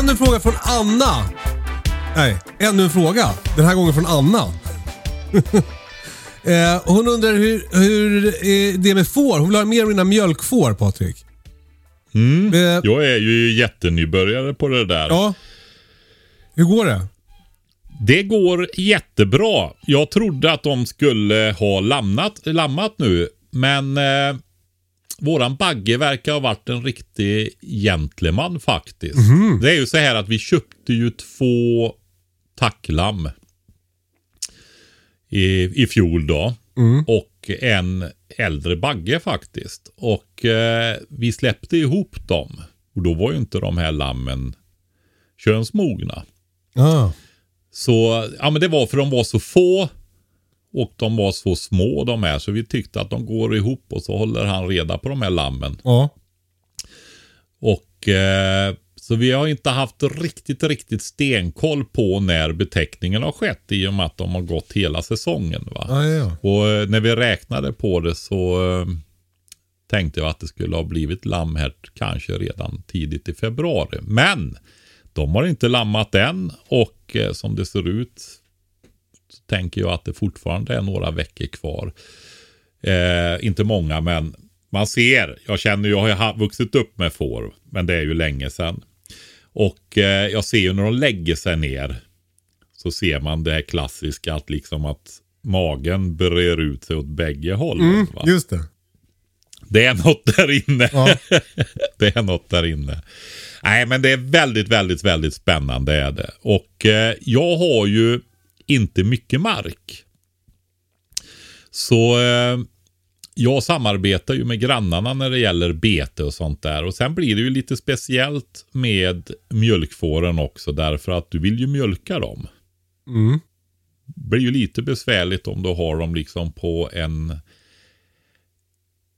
Ännu en fråga från Anna. Nej, ännu en fråga. Den här gången från Anna. (laughs) eh, hon undrar hur, hur är det med får? Hon vill ha mer om dina mjölkfår, Patrik. Mm. Eh, Jag är ju jättenybörjare på det där. ja. Hur går det? Det går jättebra. Jag trodde att de skulle ha lamnat, lammat nu. Men eh, våran Bagge verkar ha varit en riktig gentleman faktiskt. Det är ju så här att vi köpte ju två tacklam i, i fjol då. Och en äldre bagge faktiskt. Och eh, vi släppte ihop dem. Och då var ju inte de här lammen könsmogna. Ah. Så ja, men det var för de var så få och de var så små de här så vi tyckte att de går ihop och så håller han reda på de här lammen. Ja. Och eh, så vi har inte haft riktigt, riktigt stenkoll på när betäckningen har skett i och med att de har gått hela säsongen. Va? Ja, ja. Och eh, när vi räknade på det så eh, tänkte jag att det skulle ha blivit lamm här kanske redan tidigt i februari. Men de har inte lammat än och eh, som det ser ut tänker jag att det fortfarande är några veckor kvar. Eh, inte många men man ser, jag känner ju, jag har vuxit upp med får, men det är ju länge sedan. Och eh, jag ser ju när de lägger sig ner så ser man det här klassiska att liksom att magen brer ut sig åt bägge hållen. Mm, va? just det. Det är något där inne. Ja. (laughs) det är något där inne. Nej, men det är väldigt, väldigt, väldigt spännande är det. Och eh, jag har ju inte mycket mark. Så eh, jag samarbetar ju med grannarna när det gäller bete och sånt där. Och sen blir det ju lite speciellt med mjölkfåren också därför att du vill ju mjölka dem. Mm. Blir ju lite besvärligt om du har dem liksom på en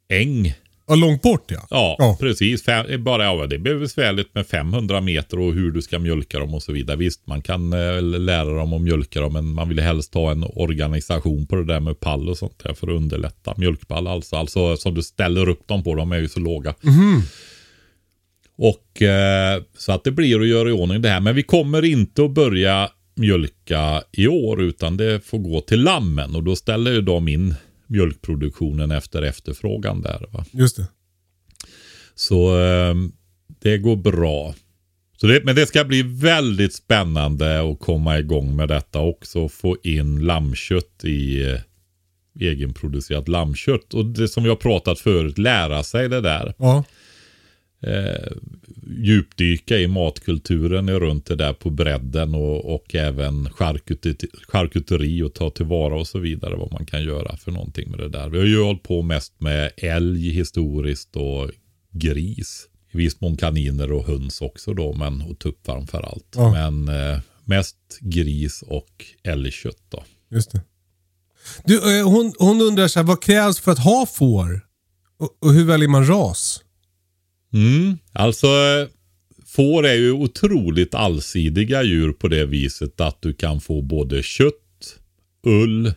äng Ja, långt bort ja. Ja, Ja. precis. Fem, bara, ja, det blir besvärligt med 500 meter och hur du ska mjölka dem och så vidare. Visst, man kan eh, lära dem att mjölka dem, men man vill helst ha en organisation på det där med pall och sånt där för att underlätta. Mjölkpall alltså, alltså som du ställer upp dem på, de är ju så låga. Och eh, så att det blir att göra i ordning det här. Men vi kommer inte att börja mjölka i år utan det får gå till lammen och då ställer ju de in mjölkproduktionen efter efterfrågan där. Va? Just det. Så eh, det går bra. Så det, men det ska bli väldigt spännande att komma igång med detta också. Få in lammkött i eh, egenproducerat lammkött. Och det som vi har pratat förut, lära sig det där. Ja. Eh, djupdyka i matkulturen runt det där på bredden och, och även charkuteri, och ta tillvara och så vidare. Vad man kan göra för någonting med det där. Vi har ju hållit på mest med älg historiskt och gris. I viss mån kaniner och höns också då, men och tupp framför allt. Ja. Men eh, mest gris och älgkött då. Just det. Du, eh, hon, hon undrar så här, vad krävs för att ha får? Och, och hur väljer man ras? Mm. Alltså, får är ju otroligt allsidiga djur på det viset att du kan få både kött, ull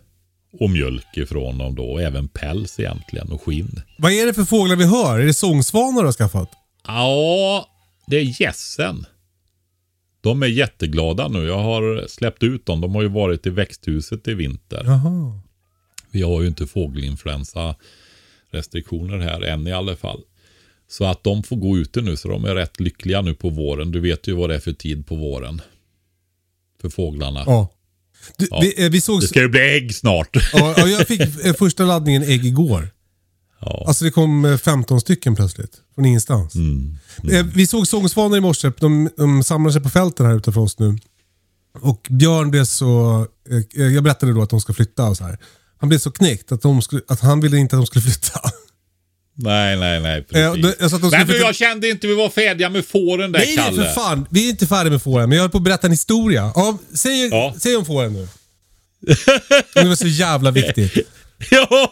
och mjölk ifrån dem då. Och även päls egentligen och skinn. Vad är det för fåglar vi hör? Är det sångsvanor du har skaffat? Ja, det är gässen. De är jätteglada nu. Jag har släppt ut dem. De har ju varit i växthuset i vinter. Jaha. Vi har ju inte fågelinfluensa restriktioner här än i alla fall. Så att de får gå ute nu så de är rätt lyckliga nu på våren. Du vet ju vad det är för tid på våren. För fåglarna. Ja. Du, Ja. vi, eh, vi såg... Det ska ju bli ägg snart. Ja, ja, jag fick eh, första laddningen ägg igår. Ja. Alltså det kom eh, 15 stycken plötsligt. Från ingenstans. Mm. Eh, Vi såg sångsvanor i morse. De, de samlar sig på fälten här utanför oss nu. Och Björn blev så... eh, Jag berättade då att de ska flytta och så här. Han blev så knäckt att, skulle, att han ville inte att de skulle flytta. (laughs) Nej, nej, nej. Eh, Precis. då- jag Nej, men jag kände inte vi var färdiga med fåren där, Nej, nej, Kalle. för fan. Vi är inte färdiga med fåren, men jag höll på att berätta en historia. Ja, säg, Ja. säg om fåren nu. (laughs) Det var så jävla viktigt. (laughs) Ja.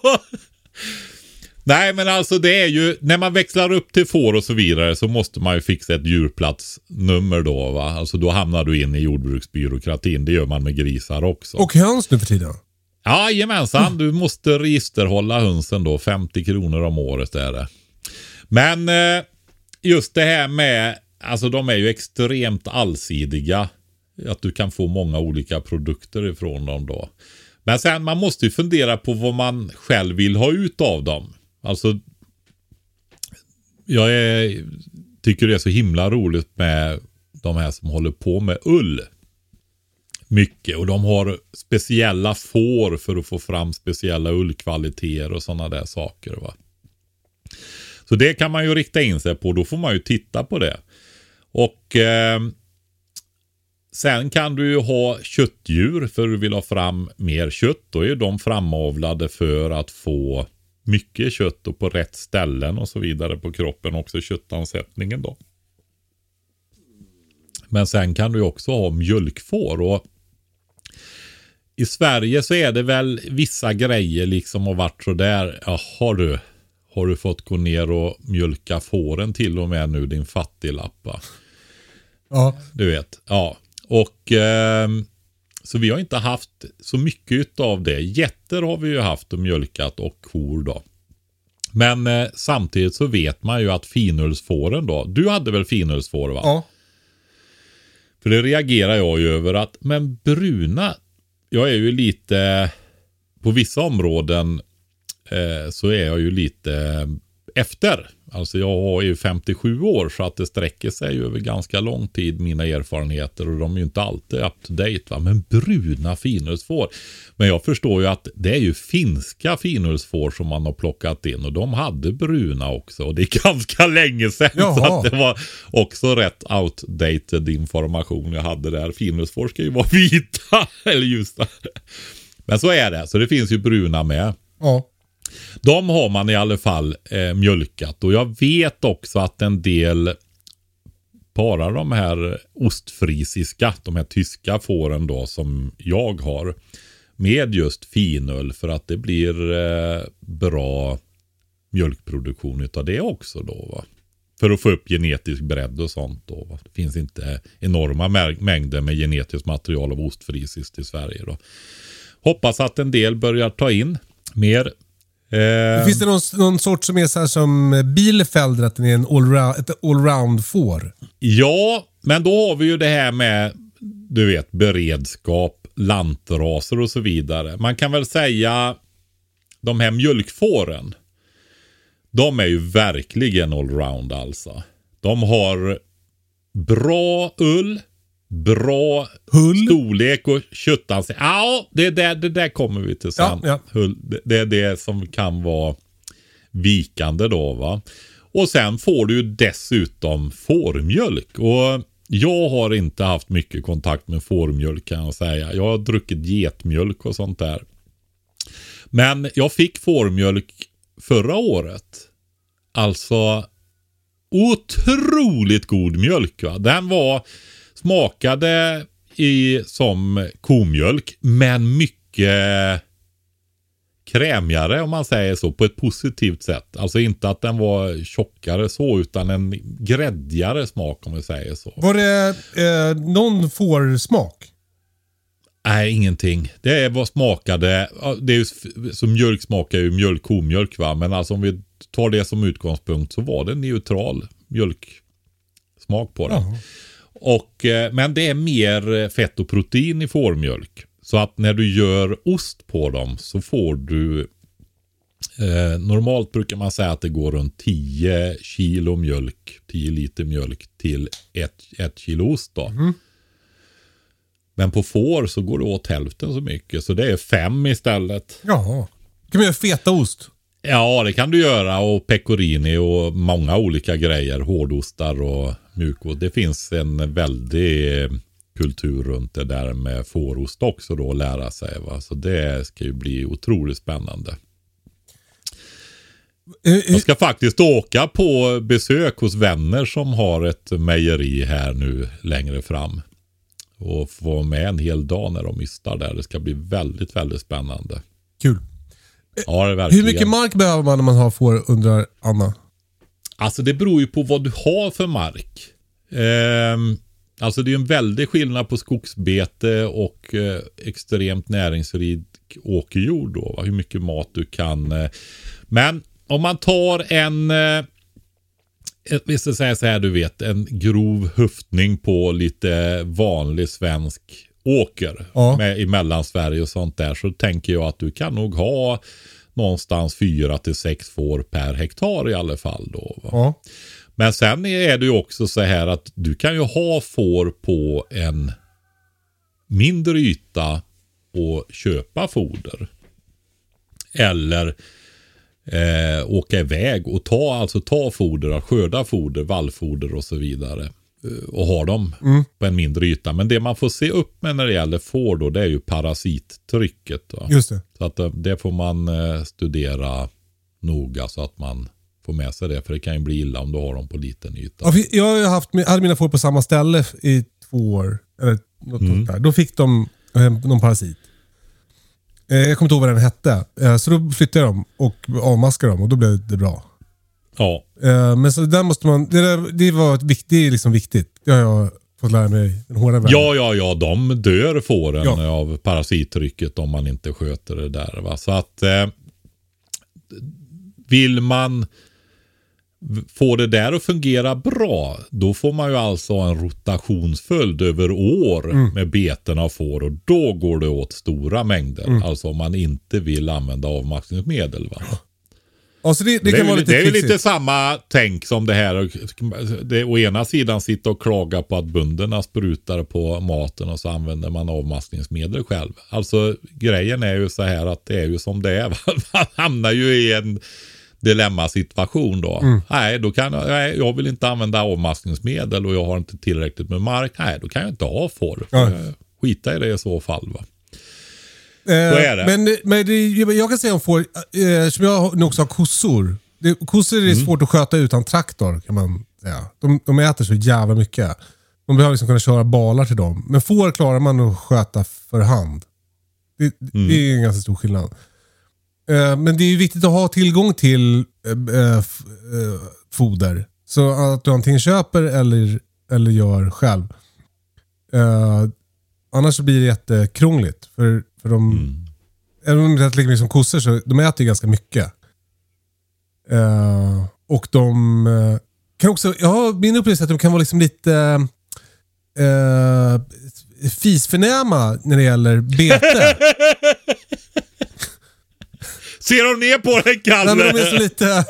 Nej men alltså det är ju, när man växlar upp till får och så vidare så måste man ju fixa ett djurplatsnummer då va. Alltså då hamnar du in i jordbruksbyråkratin. Det gör man med grisar också. Och höns nu för tiden. Jajamensan, du måste registerhålla hönsen då. 50 kronor om året är det. Men eh, just det här med, alltså de är ju extremt allsidiga. Att du kan få många olika produkter ifrån dem då. Men sen man måste ju fundera på vad man själv vill ha ut av dem. Alltså jag är, tycker det är så himla roligt med de här som håller på med ull. Mycket och de har speciella får för att få fram speciella ullkvaliteter och sådana där saker. Va? Så det kan man ju rikta in sig på. Då får man ju titta på det. Och eh, sen kan du ju ha köttdjur för du vill ha fram mer kött. Då är ju de framavlade för att få mycket kött och på rätt ställen och så vidare på kroppen. Också köttansättningen då. Men sen kan du ju också ha mjölkfår. Och i Sverige så är det väl vissa grejer liksom har varit sådär. Jaha du. Har du fått gå ner och mjölka fåren till och med nu din fattiglappa? Ja. Du vet. Ja. Och ehm, så vi har inte haft så mycket av det. Getter har vi ju haft och mjölkat och kor då. Men eh, samtidigt så vet man ju att finullsfåren då. Du hade väl finullsfår va? ja. För det reagerar jag ju över att, men bruna, jag är ju lite, på vissa områden eh, så är jag ju lite efter. Alltså jag är ju 57 år så att det sträcker sig över ganska lång tid mina erfarenheter och de är ju inte alltid up to date va. Men bruna finullsfår. Men jag förstår ju att det är ju finska finullsfår som man har plockat in och de hade bruna också och det är (laughs) ganska länge sedan. Så Jaha. att det var också rätt outdated information jag hade där. Finullsfår ska ju vara (laughs) vita eller ljusa. Men så är det, så det finns ju bruna med. ja. De har man i alla fall eh, mjölkat och jag vet också att en del bara de här ostfrisiska, de här tyska fåren då som jag har med just finull för att det blir eh, bra mjölkproduktion utav det också då. Va? För att få upp genetisk bredd och sånt då. Va? Det finns inte enorma mängder med genetiskt material av ostfrisiskt i Sverige då. Hoppas att en del börjar ta in mer. Eh, Finns det någon, någon sort som är så här som Bielefeld, att den är en allround, ett allround-får? Ja, men då har vi ju det här med du vet beredskap, lantraser och så vidare. Man kan väl säga de här mjölkfåren. De är ju verkligen allround alltså. De har bra ull, bra Hull? storlek och köttanse. Ja, det, är där, det där kommer vi till sen. Ja, ja. Hull, det, det är det som kan vara vikande då va. Och sen får du dessutom fårmjölk. Och jag har inte haft mycket kontakt med fårmjölk kan jag säga. Jag har druckit getmjölk och sånt där. Men jag fick fårmjölk förra året. Alltså otroligt god mjölk. Va? Den var smakade i, som komjölk men mycket krämigare om man säger så på ett positivt sätt. Alltså inte att den var tjockare så utan en gräddigare smak om vi säger så. Var det eh, någon fårsmak? Nej, ingenting. Det vad smakade. Det är ju, så mjölk smakar ju mjölk, komjölk va. Men alltså om vi tar det som utgångspunkt så var det neutral mjölksmak på den. Ja. Och, eh, men det är mer eh, fett och protein i fårmjölk. Så att när du gör ost på dem så får du eh, Normalt brukar man säga att det går runt 10 kilo mjölk, 10 liter mjölk till ett, ett kilo ost då. Men på får så går det åt hälften så mycket. Så det är fem istället. Ja. kan man göra fetaost? Ja, det kan du göra. Och pecorini och många olika grejer. Hårdostar och mjukost. Det finns en väldig kultur runt det där med fårost också då att lära sig. Va? Så det ska ju bli otroligt spännande. Jag ska faktiskt åka på besök hos vänner som har ett mejeri här nu längre fram. Och få vara med en hel dag när de ystar där. Det ska bli väldigt, väldigt spännande. Kul. Ja, det verkligen. Hur mycket mark behöver man när man har får, undrar Anna? Alltså det beror ju på vad du har för mark. Ehm, alltså det är en väldig skillnad på skogsbete och eh, extremt näringsrik åkerjord då. Va? Hur mycket mat du kan. Eh. Men om man tar en, eh, ett, vi ska säga så här du vet, en grov höftning på lite vanlig svensk åker Ja. med, i Mellansverige och sånt där så tänker jag att du kan nog ha någonstans fyra till sex får per hektar i alla fall då. Ja. Men sen är det ju också så här att du kan ju ha får på en mindre yta och köpa foder. Eller eh, åka iväg och ta, alltså ta foder, skörda foder, vallfoder och så vidare. Eh, Och ha dem på en mindre yta. Men det man får se upp med när det gäller får då, det är ju parasittrycket. Va? Just det. Så att eh, det får man eh, studera noga så att man får med sig det. För det kan ju bli illa om du har dem på liten yta. Ja, jag har haft, hade mina får på samma ställe i två år. Eller något Mm. där. Då fick de någon parasit. Jag kommer inte ihåg vad den hette. Så då flyttade jag dem och avmaskade dem och då blev det bra. Ja, Eh, men så där måste man, det, där, det, var ett vikt, det är liksom viktigt. Det har jag fått lära mig den hårda vägen. ja, ja, ja, de dör fåren Ja. av parasittrycket om man inte sköter det där. Va? Så att eh, vill man få det där att fungera bra, då får man ju alltså en rotationsföljd över år Mm. med beten av får och då går det åt stora mängder. Mm. Alltså om man inte vill använda avmaskningsmedel. Va? Ja, så det, det, Det, kan är, vara lite det är lite samma tänk som det här. Det, å ena sidan sitta och klaga på att bönderna sprutar på maten och så använder man avmaskningsmedel själv. Alltså grejen är ju så här att det är ju som det är. (laughs) Man hamnar ju i en dilemmasituation då. Mm. Nej, då kan jag, nej, jag vill inte använda avmaskningsmedel och jag har inte tillräckligt med mark. Nej, då kan jag inte ha får. Ja. Skita i det i så fall. Va? Eh, är det. Men, men det, jag kan säga om får, eh, som jag nu också har kossor. Det, kossor är Mm. svårt att sköta utan traktor kan man säga. De, de äter så jävla mycket. Man behöver liksom kunna köra balar till dem. Men får klarar man att sköta för hand. Det, Mm. det är en ganska stor skillnad. Eh, men det är viktigt att ha tillgång till foder. Så att du antingen köper eller, eller gör själv. Annars så blir det jättekrångligt. För, för de, även om de lika mycket som kossor så de äter ju ganska mycket. Eh, och de eh, kan också, jag har min upplevelse att de kan vara liksom lite eh, fisförnäma när det gäller bete. (laughs) Ser de ner på den Kalle? Nej, de är så lite,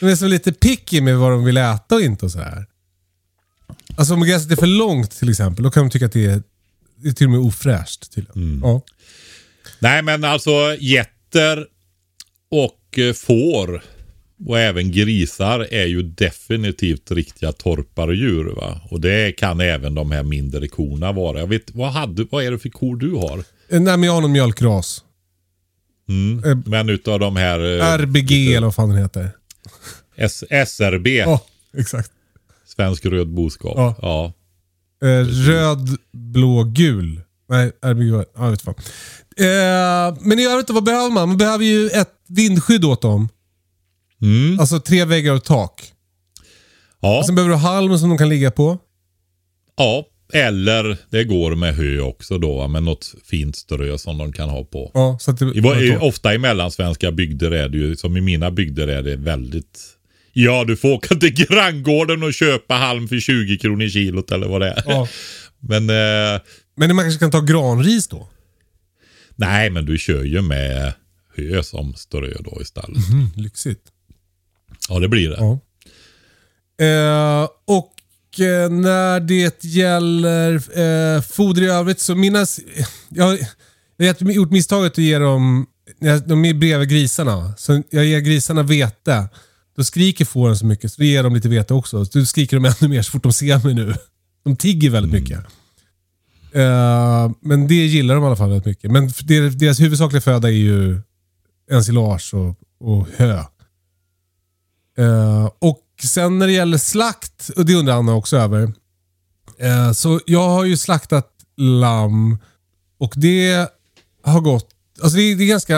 de är så lite picky med vad de vill äta och inte och sådär. Alltså om gräset är för långt till exempel, då kan de tycka att det är, det är till och med ofräscht. Tydligen. Ja. Nej men alltså getter och eh, får och även grisar är ju definitivt riktiga torpardjur. Va? Och det kan även de här mindre korna vara. Jag vet, vad, hade, vad är det för kor du har? Eh, Nej men jag har någon mjölkras. Eh, Men utav de här eh, RBG eller vad fan den heter. S- SRB, Ja, exakt. Svensk Röd Boskap. Ja. Ja. Eh, röd, blå, gul. Nej, var- Ja, jag vet fan. Eh, men i övrigt, vad behöver man? Man behöver ju ett vindskydd åt dem. Mm. Alltså tre väggar och tak. Ja. Sen behöver du halm som de kan ligga på. ja, eller det går med hö också då, med något fint strö som de kan ha på. Ja, så att det, I, i, ofta i mellansvenska bygder är det ju, som i mina bygder är det väldigt... Ja, du får åka till granngården och köpa halm för 20 kronor kilot eller vad det är. Ja. (laughs) Men eh, Men man kanske kan ta granris då? nej, men du kör ju med hö som strö då istället. Mm, lyxigt. Ja, det blir det. Ja. Eh, och eh, när det gäller eh, foder i övrigt så minnas... Jag, (laughs) jag har gjort misstaget att ge dem... De är bredvid grisarna. Så jag ger grisarna vete. Då skriker fåren så mycket så då ger dem lite vete också. Så då skriker de ännu mer så fort de ser mig nu. De tigger väldigt mycket. Eh, men det gillar de i alla fall väldigt mycket. Men deras, deras huvudsakliga föda är ju ensilage och, och hö. Uh, och sen när det gäller slakt, och det undrar Anna också över. Uh, så jag har ju slaktat lamm och det har gått... Alltså det, är- det är ganska...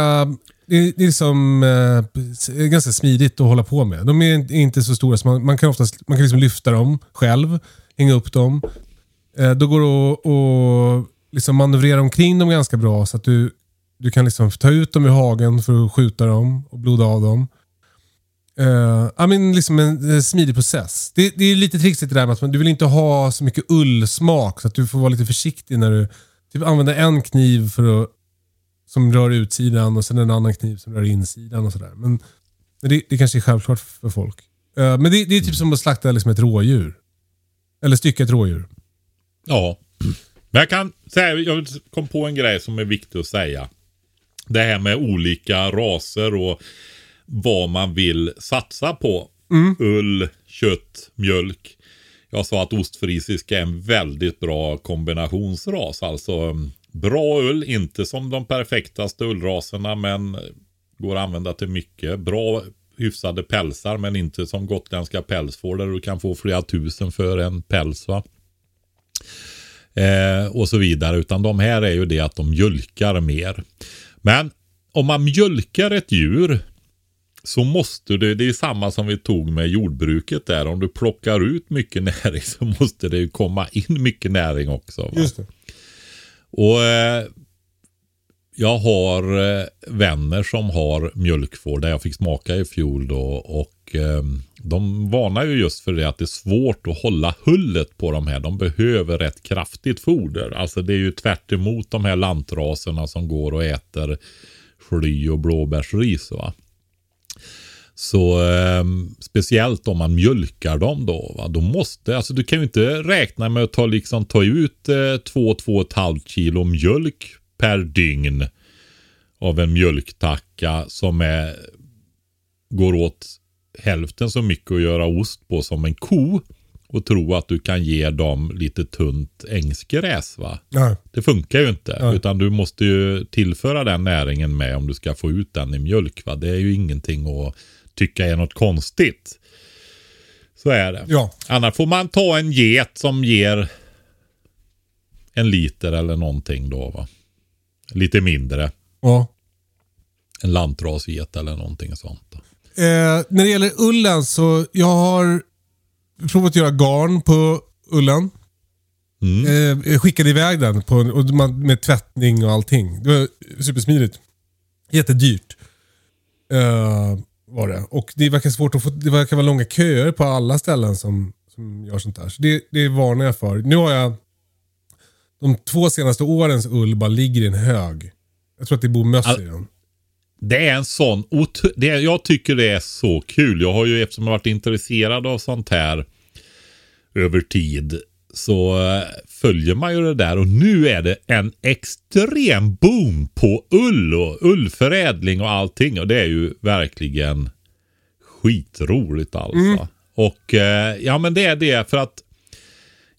Det är, det är liksom, eh, ganska smidigt att hålla på med. De är inte- inte så stora så man, man kan oftast man kan liksom lyfta dem själv, hänga upp dem. Eh, då går det att, liksom manövrera omkring dem ganska bra så att du, du kan liksom ta ut dem ur hagen för att skjuta dem och bloda av dem. Eh, uh, I mean, liksom en, en smidig process. Det, det är lite trixigt det där med att du vill inte ha så mycket ullsmak så att du får vara lite försiktig när du typ, använder en kniv för att, som rör utsidan och sen en annan kniv som rör insidan och sådär. Men, men det, det kanske är självklart för folk. Uh, men det, det är typ som att slakta liksom ett rådjur. Eller stycka ett rådjur. Ja. Men jag kan säga, jag kom på en grej som är viktig att säga. Det här med olika raser och vad man vill satsa på. Ull, kött, mjölk. Jag sa att ostfrisisk är en väldigt bra kombinationsras. Alltså mm, bra ull, inte som de perfektaste ullraserna men går att använda till mycket. Bra hyfsade pälsar men inte som gotländska pälsfår där du kan få flera tusen för en päls. Va? Eh, och så vidare. Utan de här är ju det att de mjölkar mer. Men om man mjölkar ett djur så måste det, det är samma som vi tog med jordbruket där. Om du plockar ut mycket (laughs) näring så måste det ju komma in mycket näring också. Va? det. Och eh, jag har eh, vänner som har mjölkfår där jag fick smaka i fjol då och eh, de varnar ju just för det att det är svårt att hålla hullet på de här. De behöver rätt kraftigt foder. Alltså det är ju tvärt emot de här lantraserna som går och äter Fly och blåbärsris. Va? Så eh, speciellt om man mjölkar dem då. Va? Då måste, alltså du kan ju inte räkna med att ta, liksom, ta ut eh, 2-2,5 kilo mjölk per dygn. Av en mjölktacka som är, går åt hälften så mycket att göra ost på som en ko. Och tro att du kan ge dem lite tunt ängsgräs va. Ja. Det funkar ju inte. Ja. Utan du måste ju tillföra den näringen med om du ska få ut den i mjölk. Va? Det är ju ingenting att tycka är något konstigt. Så är det. Ja. Annars får man ta en get som ger en liter eller någonting då. Va? Lite mindre. Ja. en lantrasget eller någonting sånt. Eh, när det gäller ullen så jag har provat att göra garn på ullen. Mm. Eh, jag skickade iväg den på, och man, med tvättning och allting. Det var supersmidigt. Jättedyrt. Eh, var det. Och det verkar svårt att få, det verkar vara långa köer på alla ställen som, som gör sånt där. Så det, det varnar jag för. Nu har jag de två senaste årens ull bara ligger i en hög. Jag tror att det bor möss i den. Det är en sån, det är, jag tycker det är så kul. Jag har ju eftersom jag varit intresserad av sånt här över tid så eh, följer man ju det där och nu är det en extrem boom på ull och ullförädling och allting och det är ju verkligen skitroligt alltså. Och eh, ja men det är det för att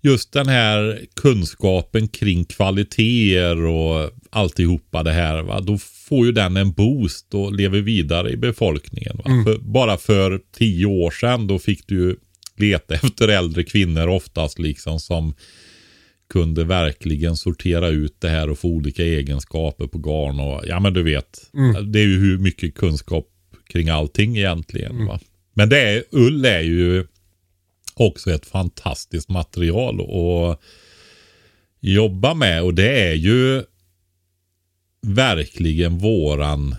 just den här kunskapen kring kvaliteter och alltihopa det här. Va? Då får ju den en boost och lever vidare i befolkningen. Va? För, bara för tio år sedan då fick du ju leta (laughs) efter äldre kvinnor oftast liksom som kunde verkligen sortera ut det här och få olika egenskaper på garn och ja men du vet. Det är ju hur mycket kunskap kring allting egentligen. Va? Men det är, ull är ju också ett fantastiskt material att jobba med och det är ju verkligen våran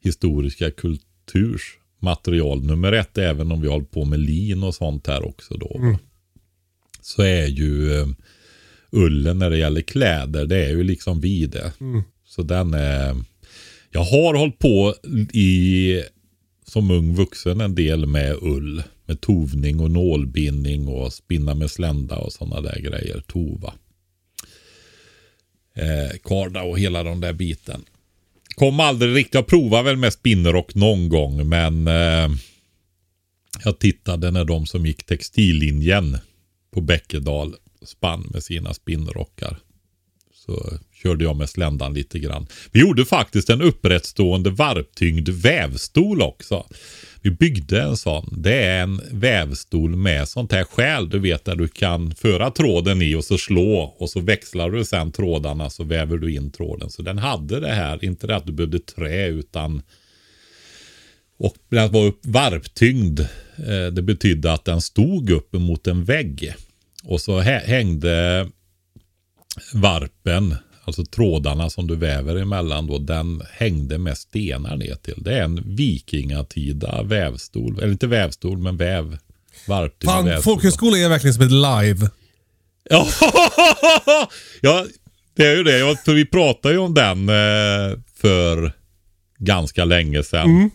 historiska kulturs material nummer ett, även om vi håller på med lin och sånt här också då. Så är ju eh, ullen när det gäller kläder, det är ju liksom vi det. Så den är... Jag har hållit på i som ung vuxen en del med ull. Med tovning och nålbindning och spinna med slända och sådana där grejer. Tova. Eh, karda och hela den där biten. Kom aldrig riktigt, jag provade väl med spinnrock någon gång men eh, jag tittade när de som gick textillinjen på Bäckedal spann med sina spinnrockar. Så körde jag med sländan lite grann. Vi gjorde faktiskt en upprättstående varptyngd vävstol också. Vi byggde en sån. Det är en vävstol med sånt här skäl. Du vet där du kan föra tråden i och så slå och så växlar du sen trådarna så väver du in tråden. Så den hade det här. Inte det att du behövde trä utan och den var upp varptyngd. Eh, det betydde att den stod upp mot en vägg. Och så hängde varpen, alltså trådarna som du väver emellan då, den hängde med stenar ner till. Det är en vikingatida vävstol, eller inte vävstol men väv. Varptyngd Fan, folkhögskola är verkligen som ett live. Ja, (laughs) ja, det är ju det. Jag, för vi pratade ju om den eh, för ganska länge sedan.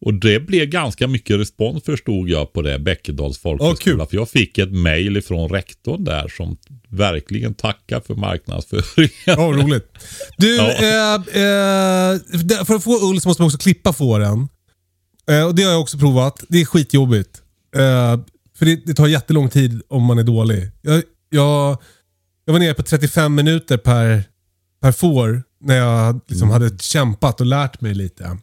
Och det blev ganska mycket respons förstod jag på det, Bäckedals folkhögskola. kul. för jag fick ett mail ifrån rektorn där som verkligen tackar för marknadsföringen. (laughs) Ja, roligt. Du, Ja. eh, eh, för att få ull så måste man också klippa fåren. Eh, och det har jag också provat. Det är skitjobbigt. Eh, för det, det tar jättelång tid om man är dålig. Jag, jag, jag var nere på 35 minuter per, per får när jag liksom hade kämpat och lärt mig lite.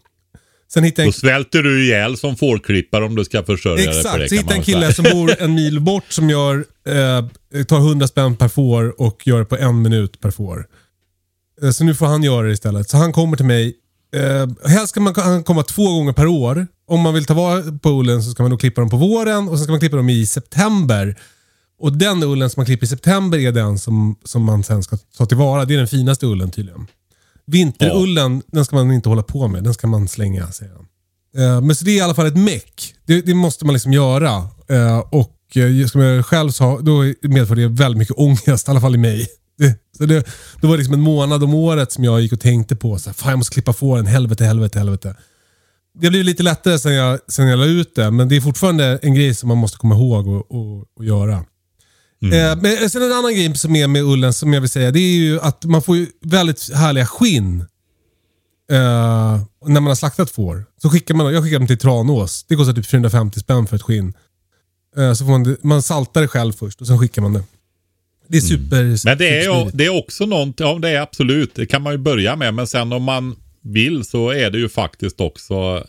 Sen hittade jag Då svälter du ihjäl som fårklippare om du ska försörja dig på det. Exakt, så hittade en kille som bor en mil bort som gör, eh, tar 100 spänn per får och gör det på en minut per får. Eh, så nu får han göra det istället. Så han kommer till mig. Eh, helst ska man han komma två gånger per år. Om man vill ta vara på ullen så ska man då klippa dem på våren och sen ska man klippa dem i september. Och den ullen som man klipper i september är den som, som man sen ska ta tillvara. Det är den finaste ullen tydligen. Vinterullen, den ska man inte hålla på med. Den ska man slänga, säger han. Eh, Men så det är i alla fall ett meck. Det, det måste man liksom göra. Eh, och eh, ska man göra det själv så då medför det väldigt mycket ångest, i alla fall i mig. Det, så det, det var liksom en månad om året som jag gick och tänkte på så här, fan jag måste klippa fåren, helvete, helvete, helvete. Det blir lite lättare sen jag, sen jag la ut det, men det är fortfarande en grej som man måste komma ihåg och, och, och göra. Eh, men sen en annan grej som är med ullen som jag vill säga, det är ju att man får ju väldigt härliga skinn eh, när man har slaktat får. Så skickar man, jag skickar dem till Tranås. Det kostar typ 450 spänn för ett skinn. Eh, så får man, man saltar det själv först och sen skickar man det. Det är super Mm. Men det är, ju, det är också något, ja det är absolut, det kan man ju börja med. Men sen om man vill så är det ju faktiskt också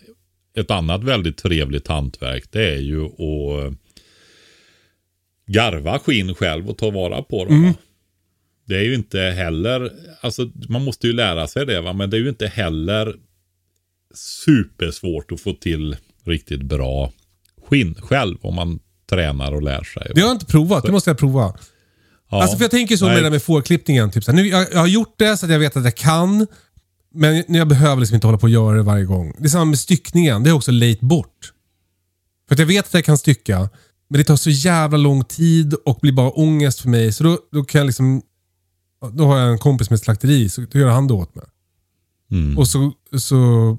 ett annat väldigt trevligt hantverk. Det är ju att garva skinn själv och ta vara på dem. va? det är ju inte heller, alltså man måste ju lära sig det va, men det är ju inte heller supersvårt att få till riktigt bra skinn själv om man tränar och lär sig. Det har jag inte provat. Det måste jag prova. Ja. Alltså för jag tänker så Nej. med det där med fårklippningen. Typ så här, nu, jag, jag har gjort det så att jag vet att jag kan. Men jag behöver liksom inte hålla på och göra det varje gång. Det är samma med styckningen. Det är också late bort. För att jag vet att jag kan stycka. Men det tar så jävla lång tid och blir bara ångest för mig. Så då, då kan jag liksom... Då har jag en kompis med ett slakteri, så då gör han det åt mig. Mm. Och så, så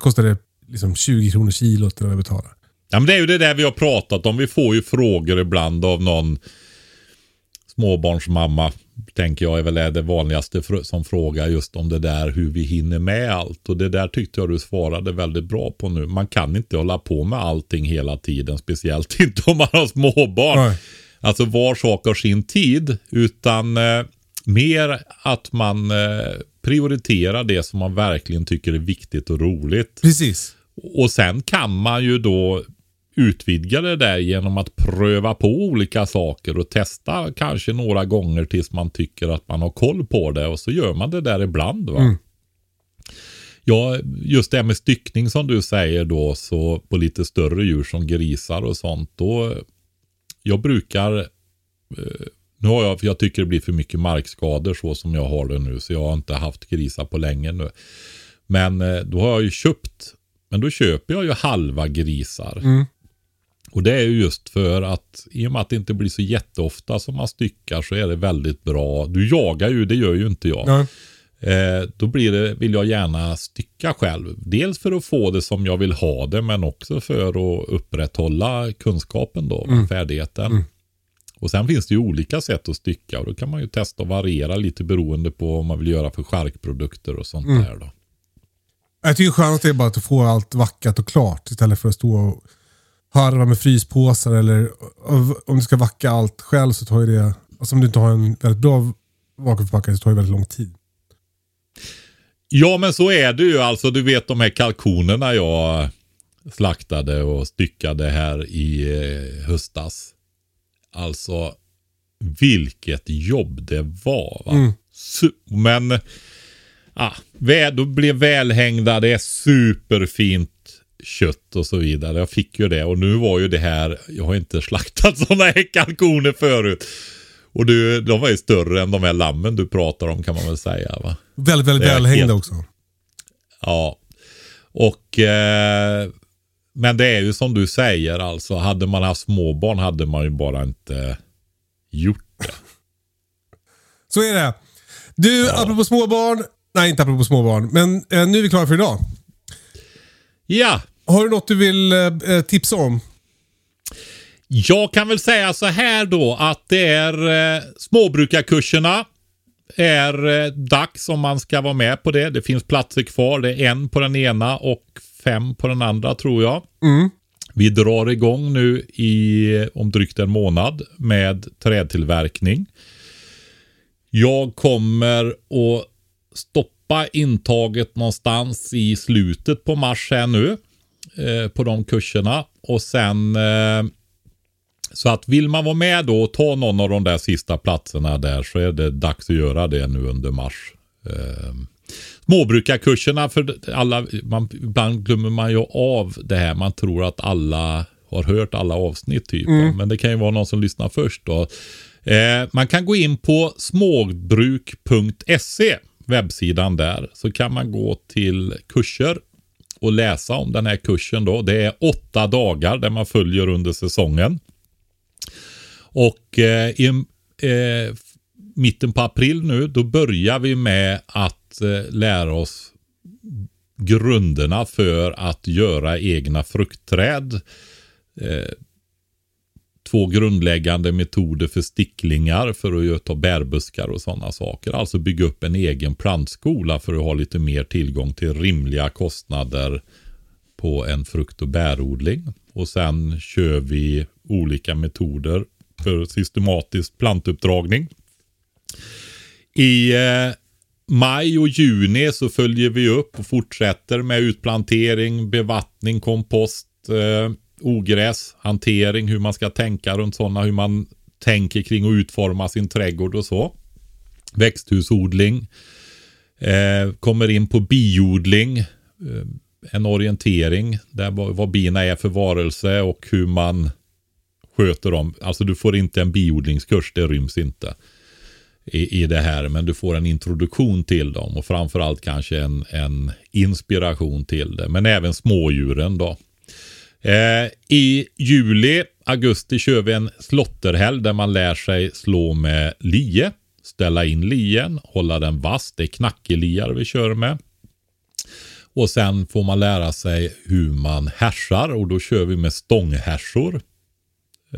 kostar det liksom 20 kronor kilot eller vad jag betalar. Ja, men det är ju det där vi har pratat om. Vi får ju frågor ibland av någon småbarnsmamma. Tänker jag är väl är det vanligaste som frågar just om det där hur vi hinner med allt. Och det där tyckte jag du svarade väldigt bra på nu. Man kan inte hålla på med allting hela tiden. Speciellt (laughs) inte om man har småbarn. Nej. Alltså var sak har sin tid. Utan eh, mer att man eh, prioriterar det som man verkligen tycker är viktigt och roligt. Precis. Och sen kan man ju då utvidga det där genom att pröva på olika saker och testa kanske några gånger tills man tycker att man har koll på det och så gör man det där ibland. Va? Mm. Ja, just det här med styckning som du säger då så på lite större djur som grisar och sånt då jag brukar eh, nu har jag, för jag tycker det blir för mycket markskador så som jag har det nu så jag har inte haft grisar på länge nu. Men eh, då har jag ju köpt, men då köper jag ju halva grisar. Mm. Och det är ju just för att i och med att det inte blir så jätteofta som man styckar så är det väldigt bra. Du jagar ju, det gör ju inte jag. Ja. Eh, då blir det, vill jag gärna stycka själv. Dels för att få det som jag vill ha det men också för att upprätthålla kunskapen då, färdigheten. Och sen finns det ju olika sätt att stycka och då kan man ju testa och variera lite beroende på vad man vill göra för charkprodukter och sånt där då. Jag tycker skönt är bara att få allt vackat och klart istället för att stå och harva med fryspåsar eller om du ska vacka allt själv så tar ju det, alltså om du inte har en väldigt bra vakuumförpackare så tar det väldigt lång tid. Ja men så är det ju alltså. Du vet de här kalkonerna jag slaktade och styckade här i eh, höstas. Alltså vilket jobb det var. Va? Mm. Men ah, då blev välhängda. Det är superfint kött och så vidare. Jag fick ju det och nu var ju det här. Jag har inte slaktat (laughs) sådana här kalkoner förut. Och du, de var ju större än de här lammen du pratar om kan man väl säga va. Väldigt, väldigt välhängda också. Ja. Och eh, Men det är ju som du säger alltså. Hade man haft småbarn hade man ju bara inte gjort det. (laughs) Så är det. Du, apropå småbarn. Nej, inte apropå småbarn. Men eh, nu är vi klara för idag. Ja, Har du något du vill eh, eh, tipsa om? jag kan väl säga så här då att det är eh, småbrukarkurserna är eh, dags om man ska vara med på det. Det finns platser kvar. Det är en på den ena och fem på den andra tror jag. Vi drar igång nu i om drygt en månad med trädtillverkning. Jag kommer att stoppa intaget någonstans i slutet på mars här nu. Eh, på de kurserna. Och sen eh, så att vill man vara med då och ta någon av de där sista platserna där så är det dags att göra det nu under mars. Eh, småbrukarkurserna för alla, man, ibland glömmer man ju av det här. Man tror att alla har hört alla avsnitt typ. Men det kan ju vara någon som lyssnar först då. Eh, man kan gå in på småbruk.se webbsidan där så kan man gå till kurser och läsa om den här kursen då. Det är åtta dagar där man följer under säsongen. Och eh, i eh, mitten på april nu, då börjar vi med att eh, lära oss grunderna för att göra egna fruktträd. Eh, Två grundläggande metoder för sticklingar för att ta bärbuskar och sådana saker. Alltså bygga upp en egen plantskola för att ha lite mer tillgång till rimliga kostnader på en frukt och bärodling. Och sen kör vi olika metoder för systematisk plantuppdragning. I eh, maj och juni så följer vi upp och fortsätter med utplantering, bevattning, kompost, eh, ogräs, hantering, hur man ska tänka runt sådana, hur man tänker kring att utforma sin trädgård och så. Växthusodling. Eh, kommer in på biodling. Eh, en orientering där vad, vad bina är för varelse och hur man sköter dem. Alltså du får inte en biodlingskurs, det ryms inte i, i det här. Men du får en introduktion till dem och framförallt kanske en, en inspiration till det. Men även smådjuren då. Eh, I juli, augusti kör vi en slotterhelg där man lär sig slå med lie. Ställa in lien, hålla den vass. Det är knackeliar vi kör med. Och sen får man lära sig hur man härsar och då kör vi med stånghärsor.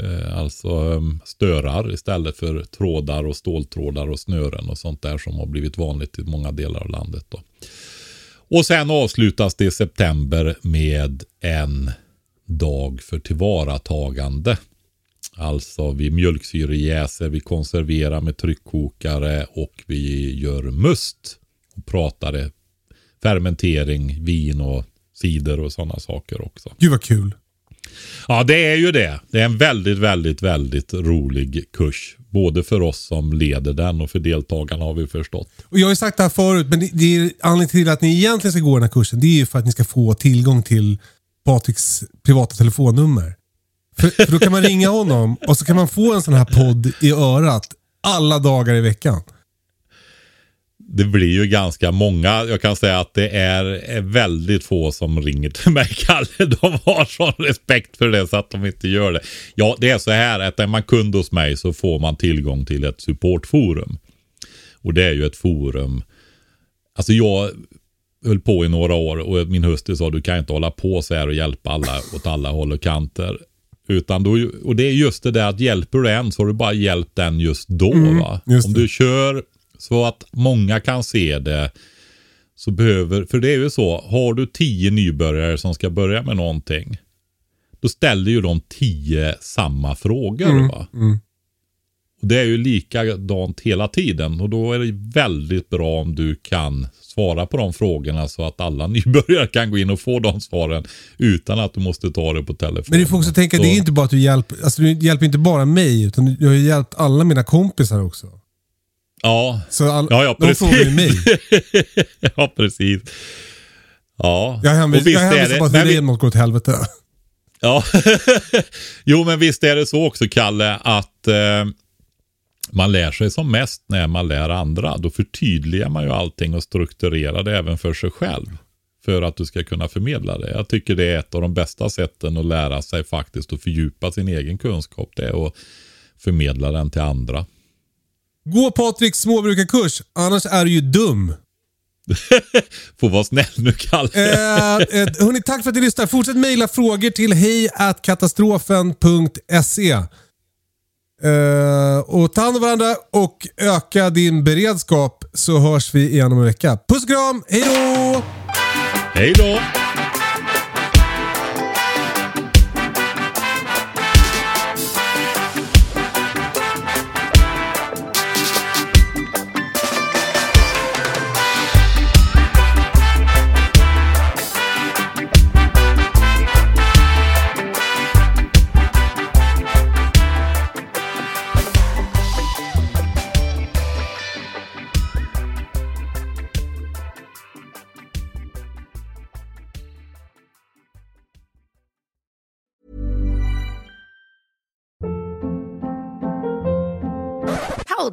Eh, alltså ehm, störar istället för trådar och ståltrådar och snören och sånt där som har blivit vanligt i många delar av landet. Då. Och sen avslutas det i september med en dag för tillvaratagande. Alltså vi mjölksyregäser, vi konserverar med tryckkokare och vi gör must. Och pratade fermentering, vin och cider och sådana saker också. Gud vad kul. Ja, det är ju det. Det är en väldigt, väldigt, väldigt rolig kurs. Både för oss som leder den och för deltagarna har vi förstått. Och jag har ju sagt det här förut, men det, det är anledningen till att ni egentligen ska gå den här kursen. Det är ju för att ni ska få tillgång till Patriks privata telefonnummer. För, för då kan man ringa honom och så kan man få en sån här podd i örat alla dagar i veckan. Det blir ju ganska många. Jag kan säga att det är väldigt få som ringer till mig, (laughs) Kalle. De har sån respekt för det så att de inte gör det. Ja, det är så här att är man kund hos mig så får man tillgång till ett supportforum. Och det är ju ett forum. Alltså jag höll på i några år och min hustru sa du kan inte hålla på så här och hjälpa alla åt alla håll och kanter. Utan då, och det är just det där att hjälper du en så har du bara hjälpt den just då. Mm, just Om du kör så att många kan se det. Så behöver, för det är ju så, har du tio nybörjare som ska börja med någonting. Då ställer ju de tio samma frågor. Mm, va? Och Det är ju likadant hela tiden och då är det väldigt bra om du kan svara på de frågorna så att alla (laughs) nybörjare kan gå in och få de svaren utan att du måste ta det på telefon. Men du får också tänka, Så- det är inte bara att du hjälper, alltså du hjälper inte bara mig, utan du har ju hjälpt alla mina kompisar också. Ja, Så all, ja, ja de precis. frågar ju mig. (laughs) ja, precis. Ja, Jag hänvisar, jag bara till dig om något går åt helvete. Ja, (laughs) jo men visst är det så också Kalle att eh, man lär sig som mest när man lär andra. Då förtydligar man ju allting och strukturerar det även för sig själv. För att du ska kunna förmedla det. Jag tycker det är ett av de bästa sätten att lära sig faktiskt och fördjupa sin egen kunskap. Det är att förmedla den till andra. Gå Patriks småbrukarkurs, annars är du ju dum. (laughs) Får vara snäll nu Kalle. Eh, eh, hörni, tack för att ni lyssnar. Fortsätt mejla frågor till hejkatastrofen.se. Uh, och ta hand om varandra och öka din beredskap så hörs vi igen om en vecka. Puss och kram, hej då! Hej då!